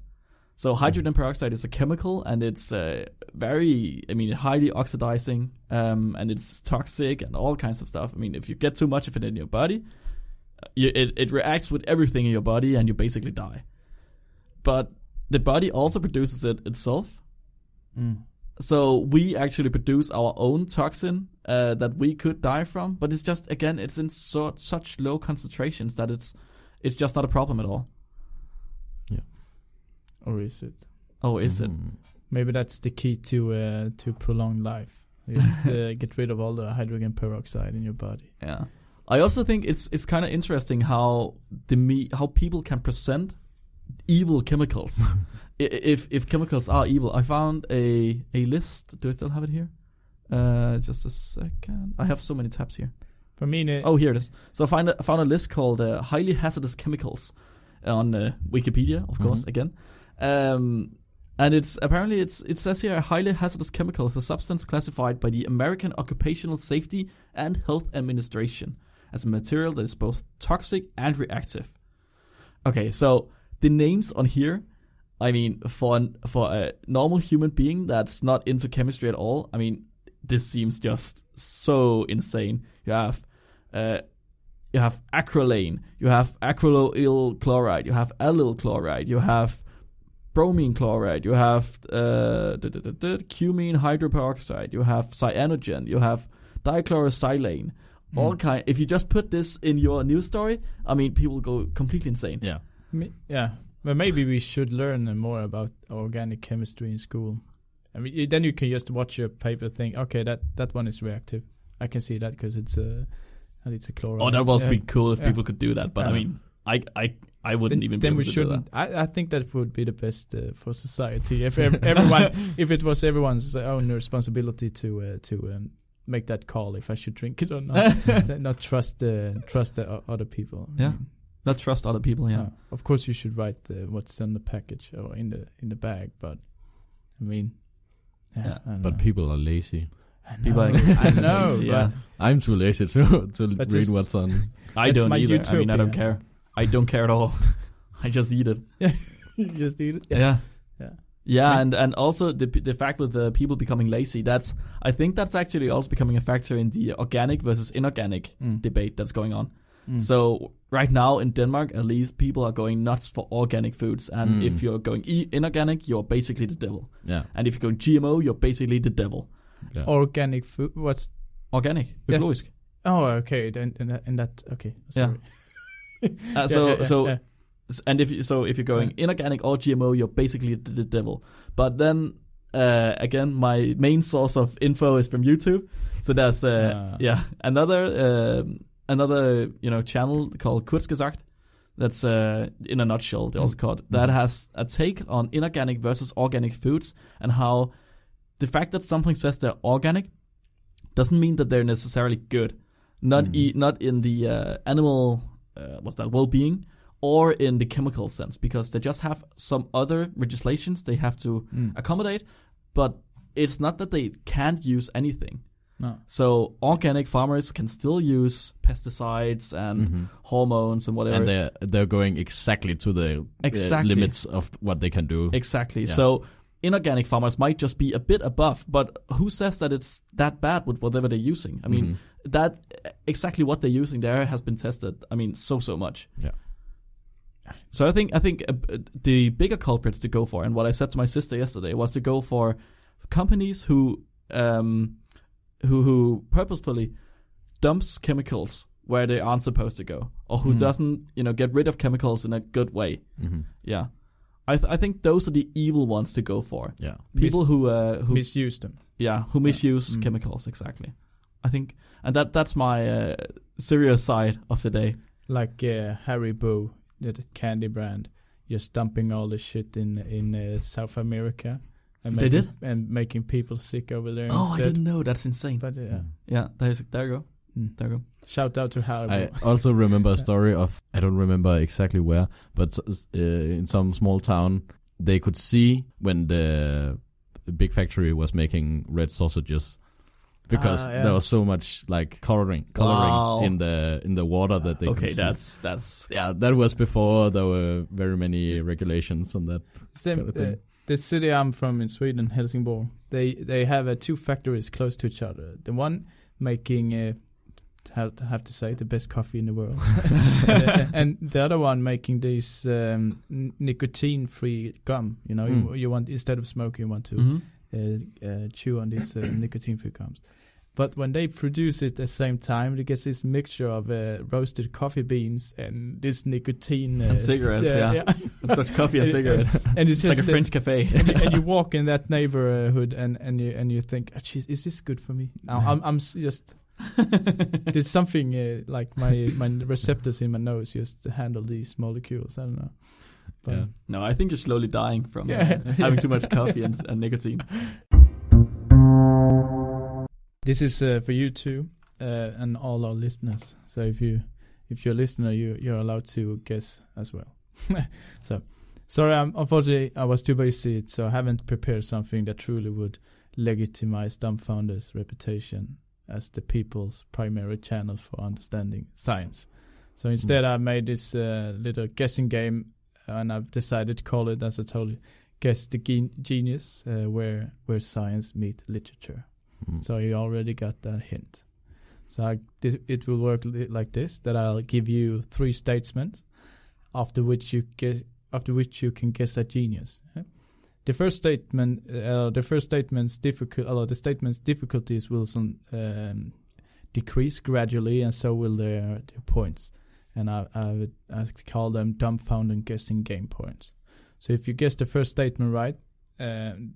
So hydrogen peroxide is a chemical, and it's uh, very, I mean, highly oxidizing, um, and it's toxic and all kinds of stuff. I mean, if you get too much of it in your body, you, it it reacts with everything in your body, and you basically die. But the body also produces it itself, Mm. so we actually produce our own toxin uh, that we could die from. But it's just again, it's in so, such low concentrations that it's it's just not a problem at all. Yeah. Or is it? Oh, is it? Mhm. Maybe that's the key to uh, to prolonged life. You, uh, get rid of all the hydrogen peroxide in your body. Yeah. I also think it's it's kind of interesting how the me how people can present evil chemicals. I- if if chemicals are evil, I found a a list. Do I still have it here? Uh, just a second. I have so many tabs here. For me, ne- Oh, here it is. So I find a, I found a list called uh, highly hazardous chemicals on uh, Wikipedia, of course, Mhm. again. Um, and it's apparently it's it says here a highly hazardous chemical is a substance classified by the American Occupational Safety and Health Administration as a material that is both toxic and reactive. Okay, so the names on here, I mean, for an, for a normal human being that's not into chemistry at all, I mean, this seems just so insane. You have uh, you have acrolein, you have acrylyl chloride, you have allyl chloride, you have bromine chloride, you have uh, cumene hydroperoxide, you have cyanogen, you have dichlorosilane. All Mm. kind. If you just put this in your news story, I mean, people go completely insane. Yeah. Me- yeah, but maybe we should learn uh, more about organic chemistry in school. I mean, then you can just watch your paper, think, okay, that that one is reactive. I can see that because it's a and it's a chloride. Oh, that would yeah. be cool if Yeah. people could do that. But I mean, I I I wouldn't then, even be then able we to do that. shouldn't. I, I think that would be the best uh, for society if ev- everyone, if it was everyone's own responsibility to uh, to um, make that call if I should drink it or not, not trust uh, trust the o- other people. I Yeah. mean, Not trust other people. Yeah. uh, of course, you should write the, what's on the package or in the in the bag, but I mean, yeah, Yeah, I But know. people are lazy. I people are know, I extremely know, lazy, but yeah. I'm too lazy to to That's read just- what's on. I don't my either. I mean, I don't utopia. care. I don't care at all. I just eat it. you just eat it. Yeah. Yeah. Yeah, Right. and and also the the fact with the people becoming lazy. That's I think that's actually also becoming a factor in the organic versus inorganic Mm. debate that's going on. Mm. So right now in Denmark, at least, people are going nuts for organic foods, and Mm. if you're going e- inorganic, you're basically the devil. Yeah. And if you're going GMO, you're basically the devil. yeah. organic food. What's Organic, Yeah. økologisk. oh okay? Then in that, in that okay. Yeah. Sorry. Uh, so yeah, yeah, so yeah. And if you, so, if you're going inorganic or GMO, you're basically the, the devil. But then uh, again, my main source of info is from YouTube. So there's uh, Ah. yeah another um, another you know channel called Kurzgesagt. That's uh, in a nutshell. They also Mm. called that has a take on inorganic versus organic foods and how the fact that something says they're organic doesn't mean that they're necessarily good. Not Mm. e- not in the uh, animal uh, what's that well-being or in the chemical sense because they just have some other legislations they have to Mm. accommodate, but it's not that they can't use anything. No. So organic farmers can still use pesticides and Mhm. hormones and whatever. And they're they're going exactly to the uh, limits of what they can do. exactly. Yeah. So inorganic farmers might just be a bit above, but who says that it's that bad with whatever they're using? I mean, Mhm. that exactly what they're using there has been tested. I mean, so so much. Yeah. So I think I think uh, uh, the bigger culprits to go for, and what I said to my sister yesterday was to go for companies who um who who purposefully dumps chemicals where they aren't supposed to go, or who Mm. doesn't you know get rid of chemicals in a good way. Mhm. Yeah, I th- I think those are the evil ones to go for. Yeah. People who uh, who misuse them. yeah who misuse Mm. chemicals exactly. I think, and that that's my uh, serious side of the day. like uh, Boo, the candy brand, just dumping all the shit in in uh, South America. And They making, did? and making people sick over there. Oh, I didn't know. That's insane. But uh, Mm. yeah, there's there you go. mm. There you go. shout out to Haribo. I also remember a story of I don't remember exactly where, but uh, in some small town they could see when the, the big factory was making red sausages because Ah, yeah. there was so much like coloring coloring Wow. in the in the water that they okay, could see. that's that's yeah that was before there were very many regulations on that. Same, kind of thing. uh, the city I'm from in Sweden, Helsingborg, they they have uh, two factories close to each other. The one making, uh, have to have to say, the best coffee in the world, Uh, and the other one making these um, n- nicotine-free gum. You know, you, Mm. you want instead of smoking, you want to Mhm. uh, uh, chew on these uh, nicotine-free gums. But when they produce it at the same time, it gets this mixture of uh, roasted coffee beans and this nicotine uh, And cigarettes, yeah. It's such coffee and cigarettes. and it's It's like a French cafe. and, you, and you walk in that neighborhood and and you and you think, oh, geez, is this good for me? Now, I'm I'm just There's something uh, like my my receptors in my nose just to handle these molecules. I don't know. But Yeah. no, I think you're slowly dying from Yeah. uh, having too much coffee and, and nicotine. This is uh, for you too, uh, and all our listeners. So if you if you're a listener, you you're allowed to guess as well. so sorry, I'm, unfortunately I was too busy, so I haven't prepared something that truly would legitimize Dumbfounded's reputation as the people's primary channel for understanding science. So instead, I made this uh, little guessing game, and I've decided to call it, as I told you, "Guess the Gen- Genius," uh, where where science meet literature. Mm. So you already got that hint. So I, this, it will work li- like this: that I'll give you three statements, after which you guess, after which you can guess a genius. yeah? The first statement, uh, the first statement's difficult, uh, the statement's difficulties will some, um, decrease gradually, and so will their, their points. And I, I would I call them dumbfounded and guessing game points. So if you guess the first statement right, um,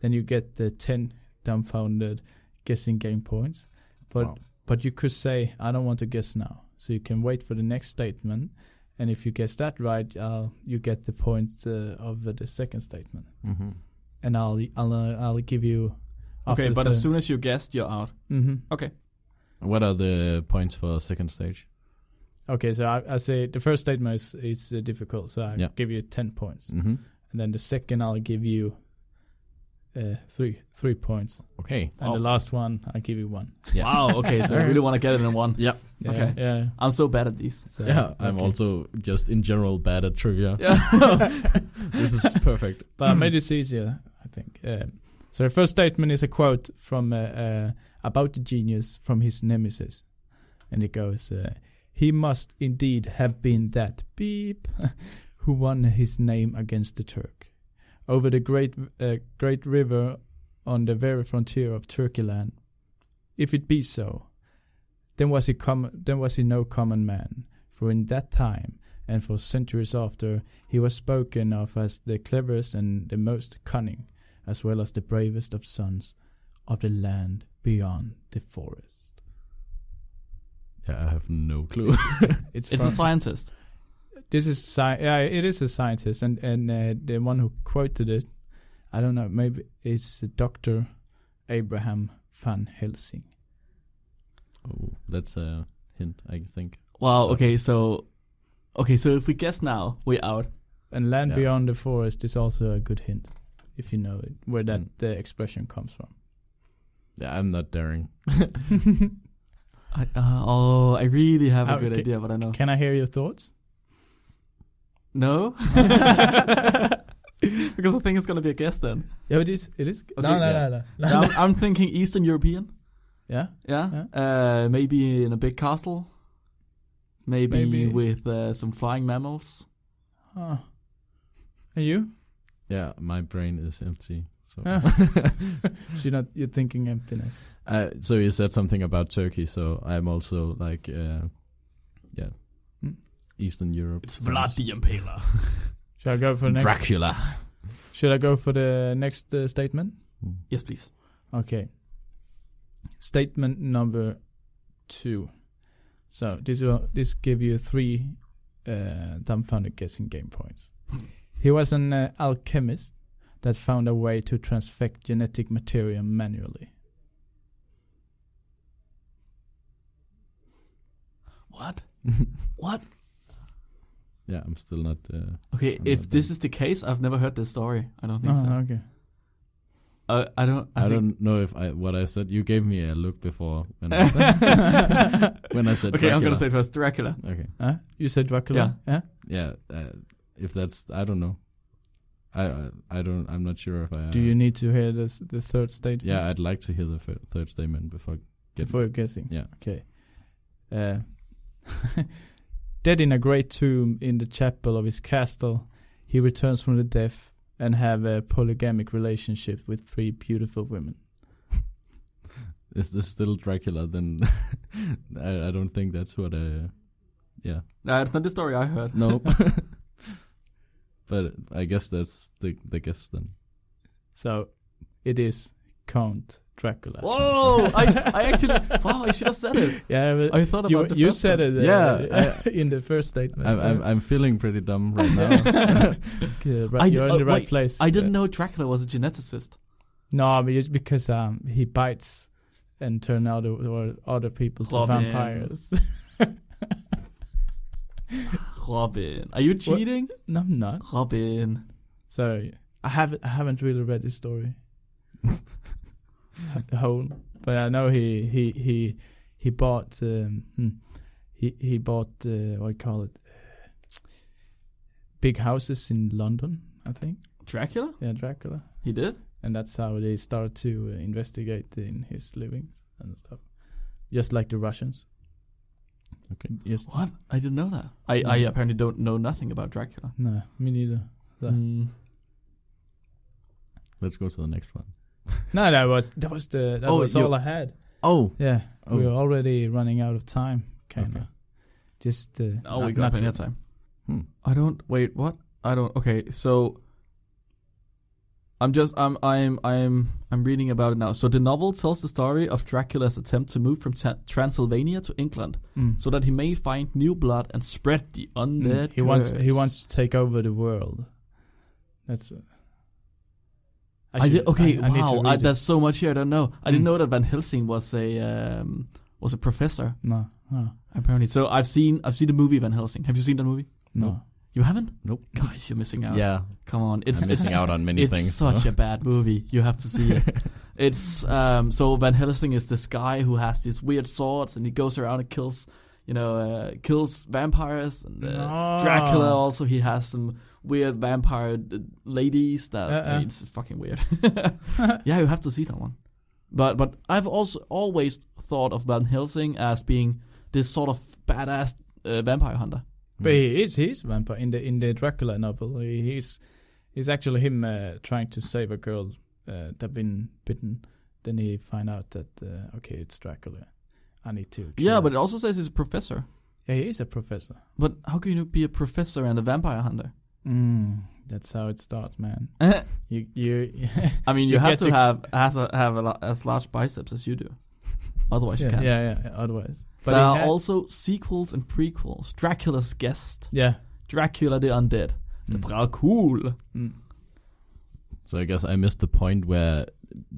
then you get the ten dumbfounded guessing game points. But Wow. but you could say I don't want to guess now, so you can wait for the next statement, and if you guess that right, uh, you get the point uh, of uh, the second statement, hmm and I'll I'll uh, I'll give you. Okay, but as soon as you guessed, you're out. hmm Okay. What are the points for second stage? Okay, so I, I say the first statement is is uh, difficult, so I Yeah. give you ten points, hmm and then the second I'll give you uh, three three points, Okay. and Wow. the last one I'll give you one. Yeah. Wow. Okay, so I really want to get it in one. Yeah. Yeah, Okay. yeah. I'm so bad at these. So, Yeah, I'm okay. also just in general bad at trivia. Yeah. this is perfect. but I made this easier, I think. Um, so the first statement is a quote from uh, uh, about the genius from his nemesis, and it goes, uh, "He must indeed have been that beep who won his name against the Turk over the great uh, great river on the very frontier of Turkeyland. If it be so, then was he com- then was he no common man, for in that time." And for centuries after, he was spoken of as the cleverest and the most cunning, as well as the bravest of sons of the land beyond the forest. Yeah, I have no clue. It's, It's a scientist. This is sci- yeah, it is a scientist, and and uh, the one who quoted it, I don't know, maybe it's Doctor Abraham van Helsing. oh, that's a hint, I think. Wow. Okay. So, okay. So if we guess now, we're out. And land Yeah. beyond the forest is also a good hint, if you know it, where that Mm. the expression comes from. Yeah, I'm not daring. I, uh, oh, I really have a good okay. idea, but I know. Can I hear your thoughts? No. because I think it's gonna be a guess then. Yeah, it is. It is. Okay, no, no, yeah. no, no. So I'm, I'm thinking Eastern European. yeah. Yeah. Uh, maybe in a big castle. Maybe, Maybe. with uh, some flying mammals. Oh. And you? Yeah, my brain is empty. So. So you're not. You're thinking emptiness. uh, so you said something about Turkey, so I'm also like, uh, yeah, Hmm. Eastern Europe. It's Vlad the Impaler. Shall I go for the next? Dracula. Should I go for the next uh, statement? Hmm. yes, please. Okay. Statement number two. So this will this give you three uh, dumbfounded guessing game points. he was an uh, alchemist that found a way to transfect genetic material manually. What? What? Yeah, I'm still not. Uh, Okay, I'm if not this done. is the case, I've never heard this story. I don't think Oh, so. okay. Uh, I don't. I, I, don't know if I what I said. You gave me a look before when I said, when I said Okay, I'm Dracula. gonna say first Dracula. okay. Huh? You said Dracula. Yeah. Yeah, uh, if that's I don't know. I I, I don't. I'm not sure if I. Do you need to hear this, the third statement? Yeah, I'd like to hear the fir- third statement before. Get, Before guessing. Yeah. Okay. Uh, dead in a great tomb in the chapel of his castle, he returns from the death and have a polygamic relationship with three beautiful women. Is this still Dracula? Then I, I don't think that's what I. Yeah. No, it's not the story I heard. No. but I guess that's the the guess then. So it is Count Dracula. Whoa! I, I actually, wow, I should have said it. Yeah, I thought you about the you first said one. it. Uh, Yeah, in the first statement. I'm, I'm I'm feeling pretty dumb right now. Right, you're oh, in the right wait, place. I didn't Yeah. know Dracula was a geneticist. No, it's because um he bites and turn out or other people to vampires. Robin, are you cheating? no, I'm not. Robin. Sorry, I haven't I haven't really read this story the whole, but I know he he he he bought um, hmm, he he bought uh, what do you call it big houses in London, I think. Dracula? Yeah, Dracula, He did? and that's how they started to uh, investigate in his livings and stuff, just like the Russians. Okay. Just What? I didn't know that. I, I Mm. apparently don't know nothing about Dracula. no, me neither. So- Mm. Let's go to the next one. No, that was that was the that Oh, was all I had. Oh, Yeah, Oh. we're already running out of time, kind of. Okay. Just uh, Oh, not- we got not plenty to- of time. Hmm. I don't wait. What? I don't. Okay, so I'm just I'm I'm I'm I'm reading about it now. So the novel tells the story of Dracula's attempt to move from Ta- Transylvania to England, Mm. so that he may find new blood and spread the Mm. undead. He wants he wants to take over the world. That's. I, should- did, okay, I, I wow. I, there's so much here I don't know. I didn't Mm. know that Van Helsing was a um, was a professor no, no, apparently. So I've seen I've seen the movie Van Helsing. Have you seen the movie? no. Nope. You haven't? Nope. Guys, you're missing out. yeah. Come on, it's I'm missing it's, out on many it's things. such a bad movie. You have to see it. it's um so Van Helsing is this guy who has these weird swords and he goes around and kills you know uh, kills vampires and uh, No. Dracula also he has some weird vampire uh, ladies that Uh-uh. it's fucking weird. yeah, you have to see that one. But but I've also always thought of Van Helsing as being this sort of badass uh, vampire hunter. But he is he's a vampire in the in the Dracula novel. He, he's he's actually him uh, trying to save a girl uh, that been bitten. Then he find out that uh, okay, it's Dracula. I need to. Yeah, but it also says he's a professor. yeah, he is a professor. But how can you be a professor and a vampire hunter? Mm, that's how it starts, man. You you. I mean, you, You have to to- have has a, have a, lo- as large biceps as you do. Otherwise, you can't. yeah, yeah, yeah, Otherwise, but there are had- also sequels and prequels. Dracula's Guest, yeah. Dracula the Undead, the Mm. Dracul. Mm. So I guess I missed the point where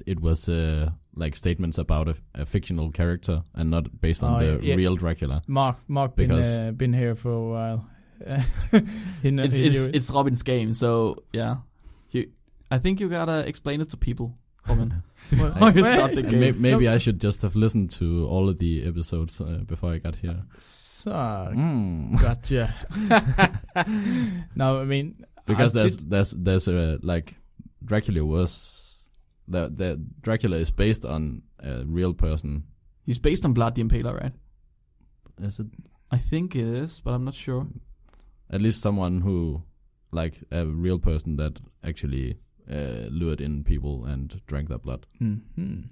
it was uh, like statements about a, a fictional character and not based on Oh, the yeah, yeah. real Dracula. Mark Mark been Because- uh, been here for a while. he It's he it's it's Robin's game, so yeah. You, I think you gotta explain it to people, Robin. What- Why is not the game? may- maybe I should just have listened to all of the episodes uh, before I got here. So Mm. gotcha. no, I mean because I there's did- there's there's a like Dracula was the the Dracula is based on a real person. He's based on Vlad the Impaler, right? Is it I think it is, but I'm not sure. At least someone who like a real person that actually uh, lured in people and drank their blood. Mhm.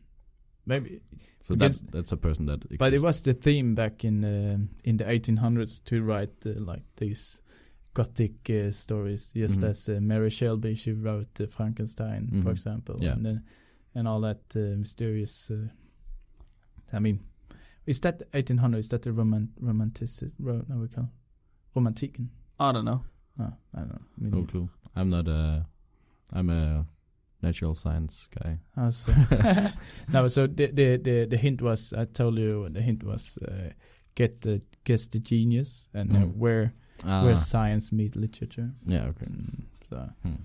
maybe, So that's that's a person that exists. but it was the theme back in uh, in the 1800s to write uh, like these gothic uh, stories, just Mhm. as uh, Mary Shelley she wrote uh, Frankenstein, for Mhm. example, Yeah. and then and all that uh, mysterious. Uh, I mean, is that 1800? Is that the roman romantic? Ro- no, we call romantiken. I don't know. Oh, I don't know. Me no neither. clue. I'm not a. I'm a natural science guy. Oh, so no, so the, the the the hint was I told you the hint was uh, get the guess the genius and uh, where Ah, where science meet literature. yeah. Okay. Mm, so Hmm.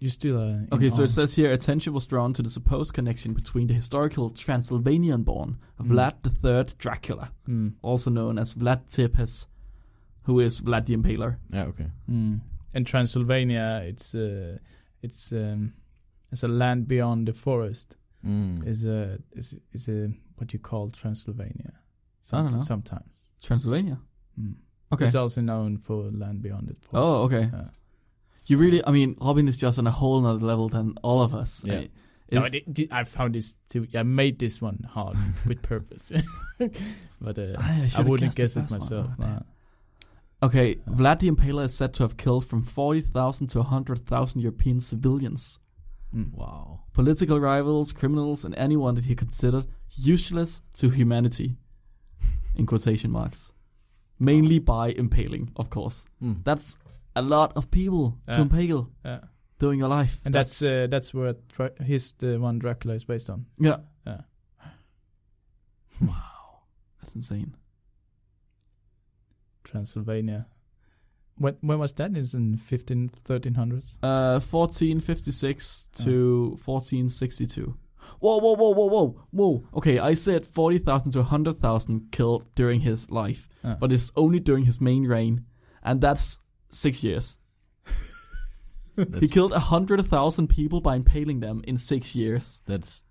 you still uh, in Okay, so awe. it says here attention was drawn to the supposed connection between the historical Transylvanian born of Mm. Vlad III Dracula, Mm, also known as Vlad Tepes, who is Vlad the Impaler. Yeah. Okay. mm. And Transylvania, it's uh, it's um, it's a land beyond the forest. Mm. Is a is is a what you call Transylvania. I don't know. Sometimes. Transylvania. Mm. Okay. It's also known for land beyond the forest. Oh, okay. Yeah. You really, I mean, Robin is just on a whole nother level than all of us. Yeah. I- No, it's- I, I found this too. I made this one hard with purpose, but uh, I I should've wouldn't guess it myself. one. myself. Oh, damn. nah. Okay, Uh. Vlad the Impaler is said to have killed from 40,000 to 100,000 European civilians Mm. Wow. political rivals, criminals, and anyone that he considered useless to humanity. In quotation marks. Mainly by impaling, of course. Mm. That's a lot of people to Yeah. impale Yeah. during your life. And that's uh, that's what Dra- he's the one Dracula is based on. yeah. Yeah. Wow. That's insane. Transylvania. When when was that? It's in 15, 1300s. Uh, 1456 to 1462. Whoa, whoa, whoa, whoa, whoa, whoa. Okay, I said 40,000 to 100,000 killed during his life, Ah. but it's only during his main reign, and that's six years. He That's- killed 100,000 people by impaling them in six years. That's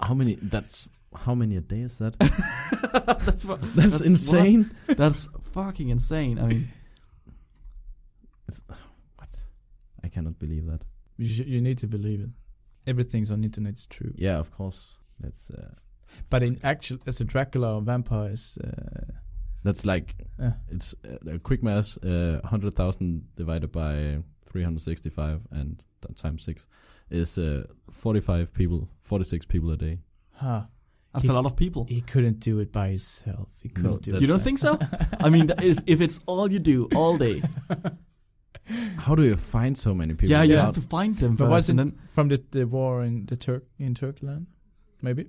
how many? That's how many a day is that? that's, fu- That's, That's insane. that's fucking insane. I mean, What? I cannot believe that. You, sh- you need to believe it. Everything's on internet is true. Yeah, of course. That's uh, But in actual, as a Dracula or vampires, uh, that's like uh, it's uh, a quick math. Uh, hundred thousand divided by three hundred sixty-five and times six is uh, forty-five people, forty-six people a day. huh. That's He- a lot of people. He couldn't do it by himself. He couldn't No, do it. You don't think so? I mean, that is, if it's all you do all day, How do you find so many people? yeah, you Yeah. have to find them But first. wasn't then, from the, the war in the Turk in Turkland? Maybe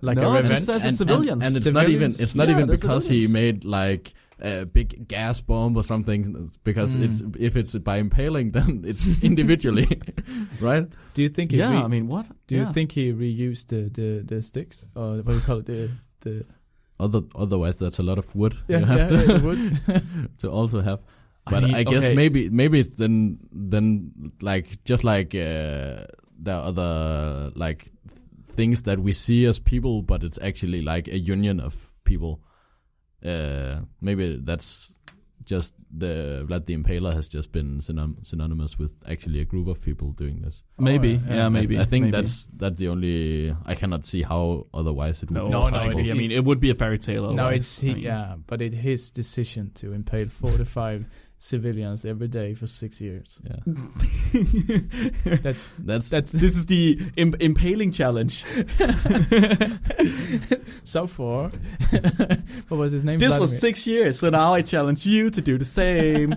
like No, a it revenge. says it's and, civilians. and, and it's not even it's not Yeah, even they're because he made like a big gas bomb or something. Because Mm. it's if it's by impaling, then it's individually, right? Do you think? Yeah, re- I mean, what? do yeah. you think he reused the, the, the sticks or what do you call it? The the Other otherwise, that's a lot of wood yeah, you have yeah, to yeah, wood. to also have. But I, mean, guess okay. maybe maybe then then like just like uh, there are other like things that we see as people, but it's actually like a union of people. Uh, maybe that's just the Vlad the Impaler has just been synon- synonymous with actually a group of people doing this. Maybe, Oh, yeah, yeah. maybe. I, I think maybe. that's that's the only. I cannot see how otherwise it would no, be No, no, possible. it- I mean, it would be a fairy tale. no, it's he. I mean, yeah, but it his decision to impale forty-five civilians every day for six years. yeah, That's that's that's this is the imp- impaling challenge. so far. what was his name? This was six years, so now I challenge you to do the same.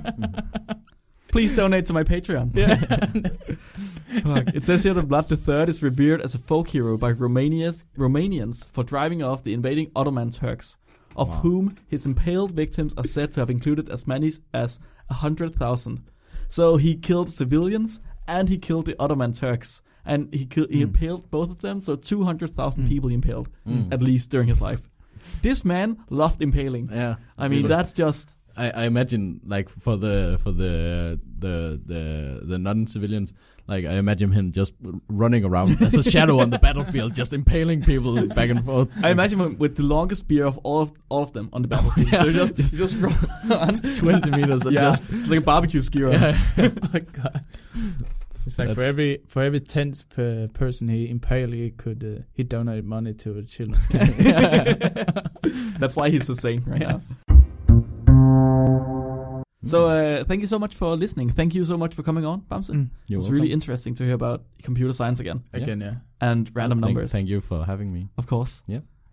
Please donate to my Patreon. Fuck. It says here that Vlad III is revered as a folk hero by Romania's, Romanians for driving off the invading Ottoman Turks, of Wow. whom his impaled victims are said to have included as many as 100,000. So he killed civilians and he killed the Ottoman Turks. And he, he Mm. impaled both of them, so 200,000 Mm. people he impaled, Mm. at least during his life. This man loved impaling. yeah. I mean, Really. that's just I, I imagine like for the for the the the the non-civilians, like I imagine him just running around as a shadow on the battlefield, just impaling people back and forth. I imagine him with the longest spear of all of all of them on the battlefield. Yeah. So just just, just run twenty meters and yeah, just like a barbecue skewer. yeah. oh my god. It's like for every for every tenth per person he impaled, he could uh, he donated money to a children's cancer. That's why he's a saint right Yeah. now. So uh, thank you so much for listening. Thank you so much for coming on, Bamse. Mm. It's welcome. really interesting to hear about computer science again Again, yeah. and random Thank- numbers, Thank you for having me. of course.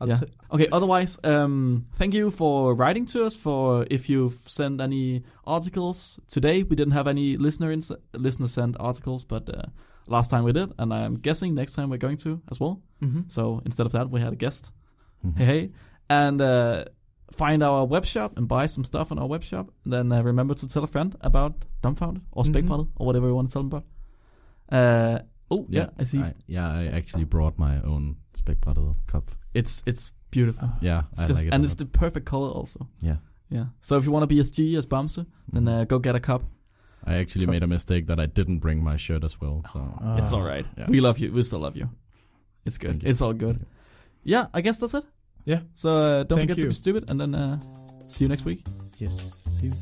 I'll Yeah. t- Okay. Otherwise, um, thank you for writing to us. For if you've sent any articles today, we didn't have any listener ins- listener sent articles, but uh, last time we did, and I'm guessing next time we're going to as well. Mhm. So instead of that, we had a guest. Mhm. Hey, hey, and uh, find our web shop and buy some stuff on our web shop. Then uh, remember to tell a friend about Dumbfounded or Mhm. Spækbrættet or whatever you want to tell them about. Uh, oh yeah, I see. I, yeah, I actually brought my own spækbrættet cup. It's it's beautiful. Yeah, It's I just- like it. and it's the perfect color also. yeah. Yeah. So if you want to be as G as Bamse, then Mhm. uh, go get a cup. I actually made a mistake that I didn't bring my shirt as well. So. It's all right. Yeah. We love you. We still love you. It's good. It's all good. Yeah, I guess that's it. Yeah. So uh, don't Thank forget to be stupid, and then uh, see you next week. Yes. see you.